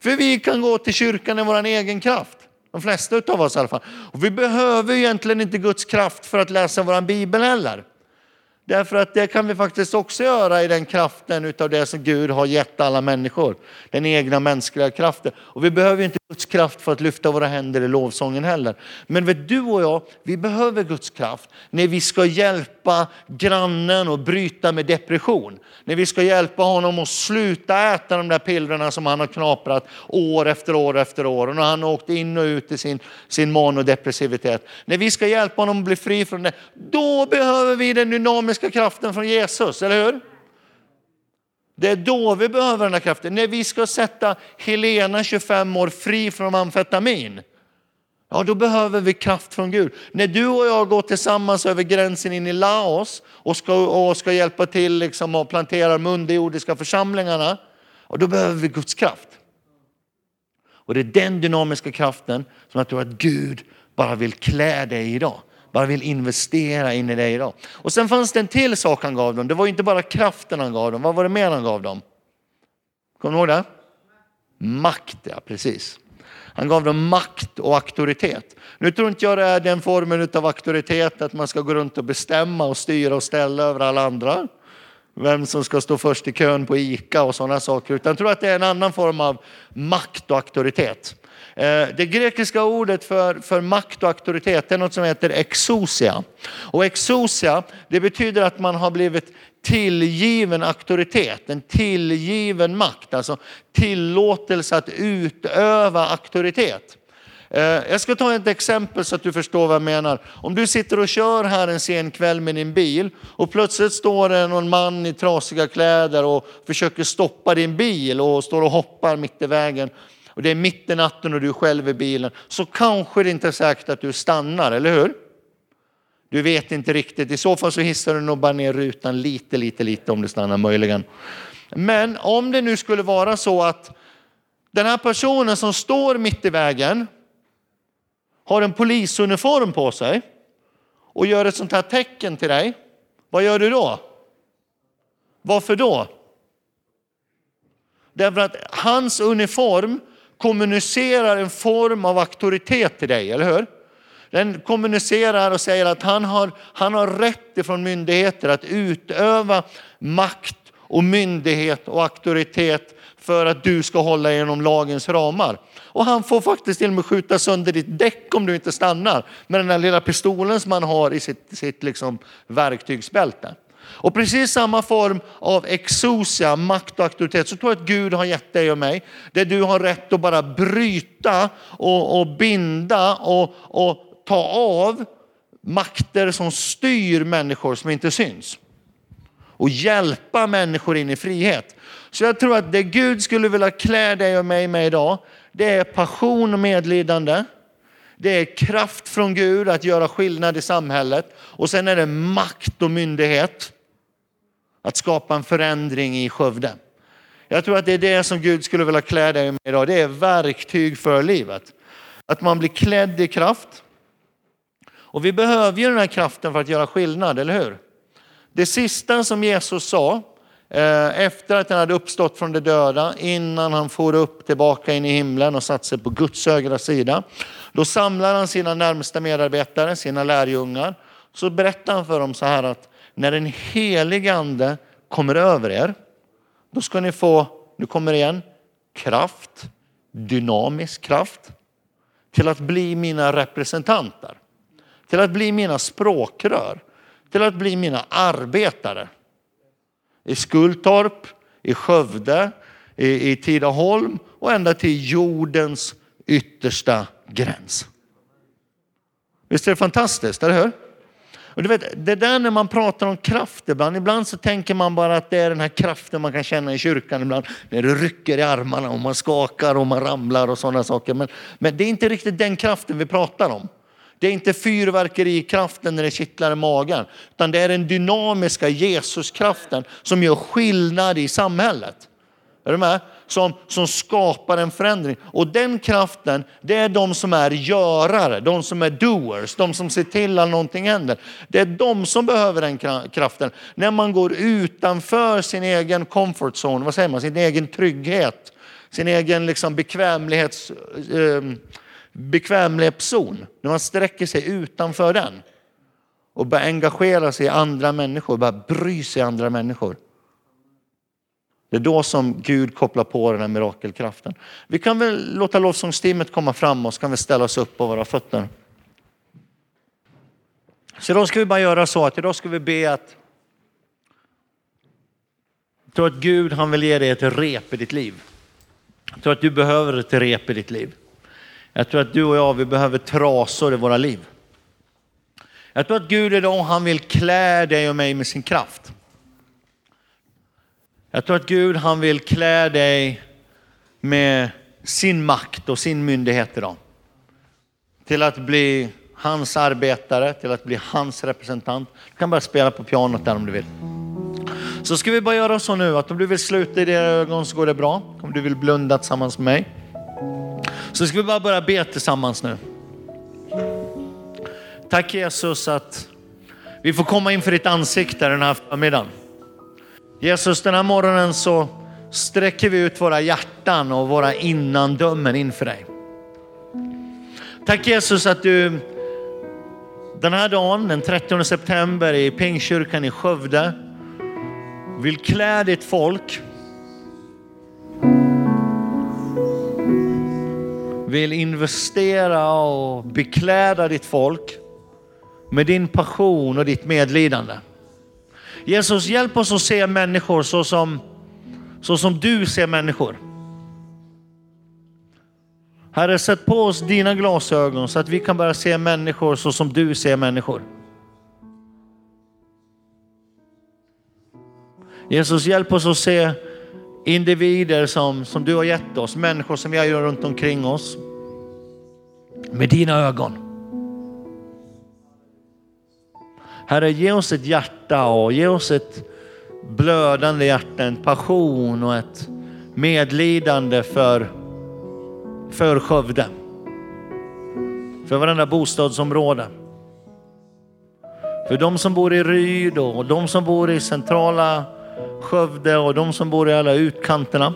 För vi kan gå till kyrkan i vår egen kraft. De flesta av oss i alla fall. Och vi behöver egentligen inte Guds kraft för att läsa vår bibel heller. Därför att det kan vi faktiskt också göra i den kraften utav det som Gud har gett alla människor. Den egna mänskliga kraften. Och vi behöver inte Guds kraft för att lyfta våra händer i lovsången heller. Men vet du och jag, vi behöver Guds kraft när vi ska hjälpa grannen att bryta med depression. När vi ska hjälpa honom att sluta äta de där pillerna som han har knaprat år efter år efter år. Och när han har åkt in och ut i sin, sin manodepressivitet. När vi ska hjälpa honom att bli fri från det, då behöver vi den dynamiska kraften från Jesus, eller hur? Det är då vi behöver den här kraften. När vi ska sätta Helena, 25 år, fri från amfetamin. Ja, då behöver vi kraft från Gud. När du och jag går tillsammans över gränsen in i Laos och ska, och ska hjälpa till liksom och plantera de underjordiska församlingarna, ja, då behöver vi Guds kraft. Och det är den dynamiska kraften som jag tror att Gud bara vill klä dig i idag bara vill investera in i dig idag. Och sen fanns det en till sak han gav dem. Det var inte bara kraften han gav dem. Vad var det mer han gav dem? Kommer du ihåg det? Makt, ja precis. Han gav dem makt och auktoritet. Nu tror inte jag det är den formen av auktoritet att man ska gå runt och bestämma och styra och ställa över alla andra. Vem som ska stå först i kön på ICA och sådana saker. Utan jag tror att det är en annan form av makt och auktoritet. Eh, det grekiska ordet för, för makt och auktoritet är något som heter exousia. Och exousia, det betyder att man har blivit tillgiven auktoritet, en tillgiven makt, alltså tillåtelse att utöva auktoritet. Eh, jag ska ta ett exempel så att du förstår vad jag menar. Om du sitter och kör här en sen kväll med din bil och plötsligt står det någon man i trasiga kläder och försöker stoppa din bil och står och hoppar mitt i vägen och det är mitt i natten och du är själv i bilen, så kanske det inte är säkert att du stannar, eller hur? Du vet inte riktigt, i så fall så hissar du nog bara ner rutan lite, lite, lite om du stannar möjligen. Men om det nu skulle vara så att den här personen som står mitt i vägen har en polisuniform på sig och gör ett sånt här tecken till dig, vad gör du då? Varför då? Därför att hans uniform kommunicerar en form av auktoritet till dig, eller hur? Den kommunicerar och säger att han har, han har rätt ifrån myndigheter att utöva makt och myndighet och auktoritet för att du ska hålla igenom lagens ramar. Och han får faktiskt till och med skjuta sönder ditt däck om du inte stannar med den där lilla pistolen som han har i sitt, sitt liksom verktygsbälte. Och precis samma form av exosia, makt och auktoritet, så tror jag att Gud har gett dig och mig. Där du har rätt att bara bryta och, och binda och, och ta av makter som styr människor som inte syns. Och hjälpa människor in i frihet. Så jag tror att det Gud skulle vilja klä dig och mig med idag, det är passion och medlidande. Det är kraft från Gud att göra skillnad i samhället. Och sen är det makt och myndighet. Att skapa en förändring i Skövde. Jag tror att det är det som Gud skulle vilja klä dig med idag. Det är verktyg för livet. Att man blir klädd i kraft. Och vi behöver ju den här kraften för att göra skillnad, eller hur? Det sista som Jesus sa Eh, efter att han hade uppstått från de döda, innan han for upp tillbaka in i himlen och satte sig på Guds högra sida. Då samlar han sina närmsta medarbetare, sina lärjungar. Så berättar han för dem så här att när den helige ande kommer över er, då ska ni få, nu kommer det igen, kraft, dynamisk kraft, till att bli mina representanter, till att bli mina språkrör, till att bli mina arbetare. I Skultorp, i Skövde, i, i Tidaholm och ända till jordens yttersta gräns. Visst är det fantastiskt, eller hur? Och du vet, det där när man pratar om kraft ibland, ibland så tänker man bara att det är den här kraften man kan känna i kyrkan ibland. När det rycker i armarna och man skakar och man ramlar och sådana saker. Men, men det är inte riktigt den kraften vi pratar om. Det är inte fyrverkerikraften när det kittlar i magen, utan det är den dynamiska Jesuskraften som gör skillnad i samhället. Är du med? Som, som skapar en förändring. Och den kraften, det är de som är görare, de som är doers, de som ser till att någonting händer. Det är de som behöver den kraften. När man går utanför sin egen comfort zone, vad säger man, sin egen trygghet, sin egen liksom bekvämlighets... Eh, bekvämlighetszon, när man sträcker sig utanför den och börjar engagera sig i andra människor, börjar bry sig i andra människor. Det är då som Gud kopplar på den här mirakelkraften. Vi kan väl låta lovsångsteamet komma fram och så kan vi ställa oss upp på våra fötter. Så idag ska vi bara göra så att idag ska vi be att jag tror att Gud han vill ge dig ett rep i ditt liv. Jag tror att du behöver ett rep i ditt liv. Jag tror att du och jag, vi behöver trasor i våra liv. Jag tror att Gud idag, han vill klä dig och mig med sin kraft. Jag tror att Gud, han vill klä dig med sin makt och sin myndighet idag. Till att bli hans arbetare, till att bli hans representant. Du kan bara spela på pianot där om du vill. Så ska vi bara göra så nu att om du vill sluta i dina ögon så går det bra. Om du vill blunda tillsammans med mig. Så ska vi bara börja be tillsammans nu. Tack Jesus att vi får komma inför ditt ansikte den här förmiddagen. Jesus, den här morgonen så sträcker vi ut våra hjärtan och våra innandömen inför dig. Tack Jesus att du den här dagen, den 30 september i Pingkyrkan i Skövde, vill klä ditt folk vill investera och bekläda ditt folk med din passion och ditt medlidande. Jesus, hjälp oss att se människor så som, så som du ser människor. Herre, sätt på oss dina glasögon så att vi kan börja se människor så som du ser människor. Jesus, hjälp oss att se individer som, som du har gett oss, människor som vi har runt omkring oss. Med dina ögon. Herre, ge oss ett hjärta och ge oss ett blödande hjärta, en passion och ett medlidande för, för Skövde. För varenda bostadsområde. För de som bor i Ryd och de som bor i centrala Skövde och de som bor i alla utkanterna.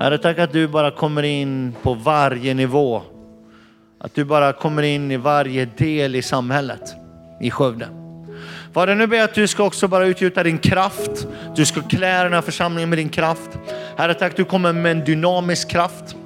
Herre, tack att du bara kommer in på varje nivå. Att du bara kommer in i varje del i samhället i Skövde. Fader, nu ber jag att du ska också bara utgjuta din kraft. Du ska klä den här församlingen med din kraft. Herre, tack att du kommer med en dynamisk kraft.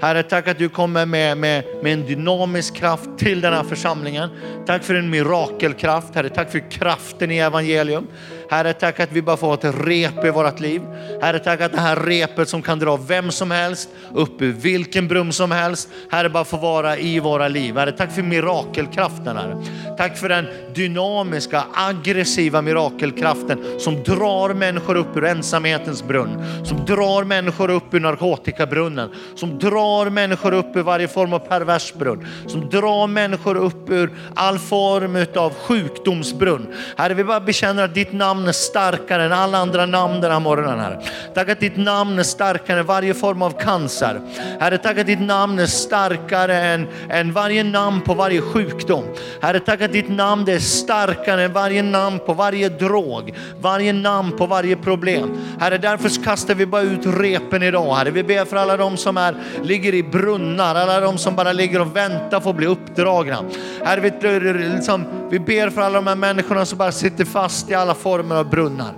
Herre, tack att du kommer med, med, med en dynamisk kraft till den här församlingen. Tack för en mirakelkraft. Herre, tack för kraften i evangelium. Herre, tack att vi bara får ett rep i vårt liv. Herre, tack att det här repet som kan dra vem som helst upp ur vilken brum som helst. Herre, bara får vara i våra liv. Herre, tack för mirakelkraften. Herre. Tack för den dynamiska, aggressiva mirakelkraften som drar människor upp ur ensamhetens brunn. Som drar människor upp ur narkotikabrunnen. Som drar människor upp ur varje form av pervers brunn. Som drar människor upp ur all form av sjukdomsbrunn. Herre, vi bara bekänner att ditt namn namn är starkare än alla andra namn den här morgonen, Herre. Tack att ditt namn är starkare än varje form av cancer. Herre, tack att ditt namn är starkare än, än varje namn på varje sjukdom. Herre, tack att ditt namn är starkare än varje namn på varje drog, varje namn på varje problem. Herre, därför kastar vi bara ut repen idag, Herre. Vi ber för alla de som är, ligger i brunnar, alla de som bara ligger och väntar på att bli uppdragna. Herre, vi, liksom, vi ber för alla de här människorna som bara sitter fast i alla former former av brunnar.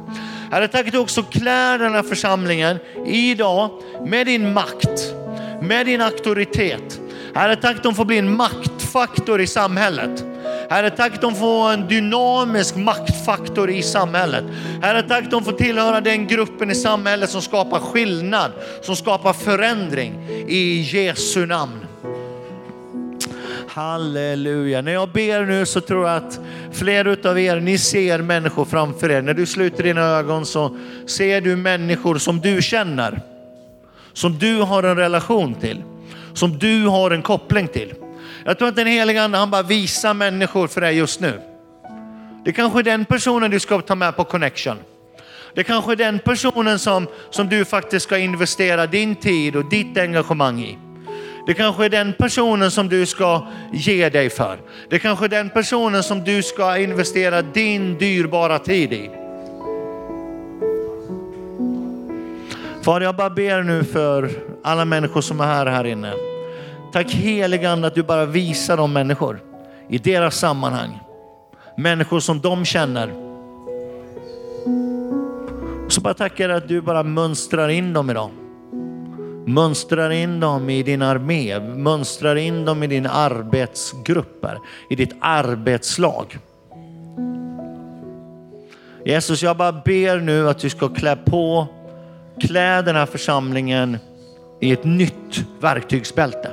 Herre, tack att du också klär den här församlingen idag med din makt, med din auktoritet. Herre, tack att de får bli en maktfaktor i samhället. Herre, tack att de får en dynamisk maktfaktor i samhället. Herre, tack att de får tillhöra den gruppen i samhället som skapar skillnad, som skapar förändring i Jesu namn. Halleluja. När jag ber nu så tror jag att fler av er, ni ser människor framför er. När du sluter dina ögon så ser du människor som du känner. Som du har en relation till. Som du har en koppling till. Jag tror att den heliga ande han bara visar människor för dig just nu. Det kanske är den personen du ska ta med på connection. Det kanske är den personen som, som du faktiskt ska investera din tid och ditt engagemang i. Det kanske är den personen som du ska ge dig för. Det kanske är den personen som du ska investera din dyrbara tid i. Far, jag bara ber nu för alla människor som är här, här inne. Tack heligande att du bara visar de människor i deras sammanhang. Människor som de känner. Så bara tackar jag att du bara mönstrar in dem idag. Mönstrar in dem i din armé, mönstrar in dem i din arbetsgrupper, i ditt arbetslag. Jesus, jag bara ber nu att du ska klä på, klä den här församlingen i ett nytt verktygsbälte.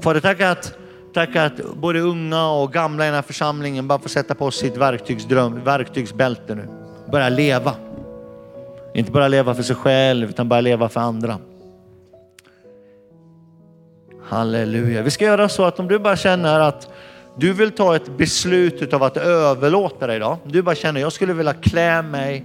Fader, tack att, tack att både unga och gamla i den här församlingen bara får sätta på sitt verktygsbälte nu. Börja leva. Inte bara leva för sig själv utan bara leva för andra. Halleluja. Vi ska göra så att om du bara känner att du vill ta ett beslut av att överlåta dig idag. Du bara känner, jag skulle vilja klä mig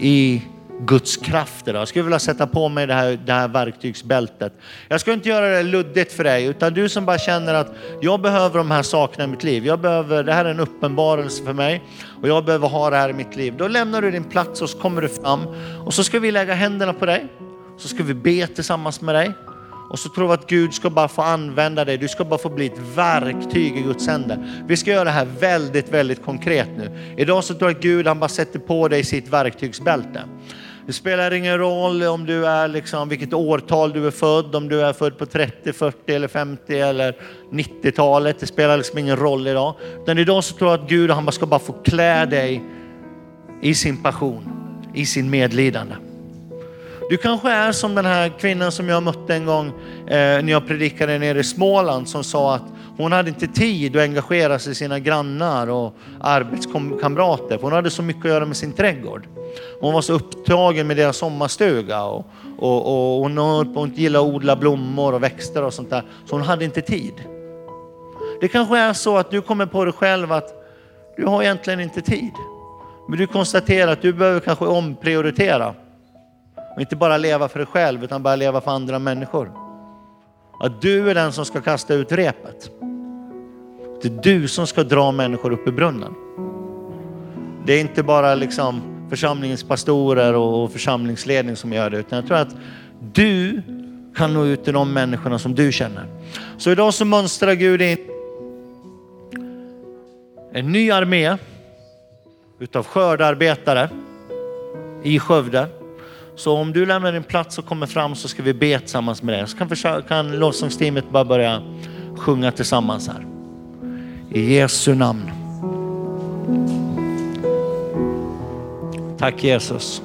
i Guds kraft idag. Jag skulle vilja sätta på mig det här, det här verktygsbältet. Jag ska inte göra det luddigt för dig, utan du som bara känner att jag behöver de här sakerna i mitt liv. Jag behöver, det här är en uppenbarelse för mig och jag behöver ha det här i mitt liv. Då lämnar du din plats och så kommer du fram och så ska vi lägga händerna på dig. Så ska vi be tillsammans med dig. Och så tror vi att Gud ska bara få använda dig. Du ska bara få bli ett verktyg i Guds händer. Vi ska göra det här väldigt, väldigt konkret nu. Idag så tror jag att Gud han bara sätter på dig sitt verktygsbälte. Det spelar ingen roll om du är liksom, vilket årtal du är född, om du är född på 30, 40 eller 50 eller 90-talet. Det spelar liksom ingen roll idag. Utan idag så tror jag att Gud han ska bara få klä dig i sin passion, i sin medlidande. Du kanske är som den här kvinnan som jag mötte en gång eh, när jag predikade nere i Småland som sa att hon hade inte tid att engagera sig i sina grannar och arbetskamrater. Hon hade så mycket att göra med sin trädgård. Hon var så upptagen med deras sommarstuga och, och, och hon, hon gillade att odla blommor och växter och sånt där. Så hon hade inte tid. Det kanske är så att du kommer på dig själv att du har egentligen inte tid. Men du konstaterar att du behöver kanske omprioritera. Och inte bara leva för dig själv utan bara leva för andra människor. Att du är den som ska kasta ut repet. Det är du som ska dra människor upp i brunnen. Det är inte bara liksom församlingens pastorer och församlingsledning som gör det, utan jag tror att du kan nå ut till de människorna som du känner. Så idag så mönstrar Gud in en ny armé utav skördarbetare i Skövde. Så om du lämnar din plats och kommer fram så ska vi be tillsammans med dig. Så kan, kan lovsångsteamet bara börja sjunga tillsammans här. I Jesu namn. Tack Jesus.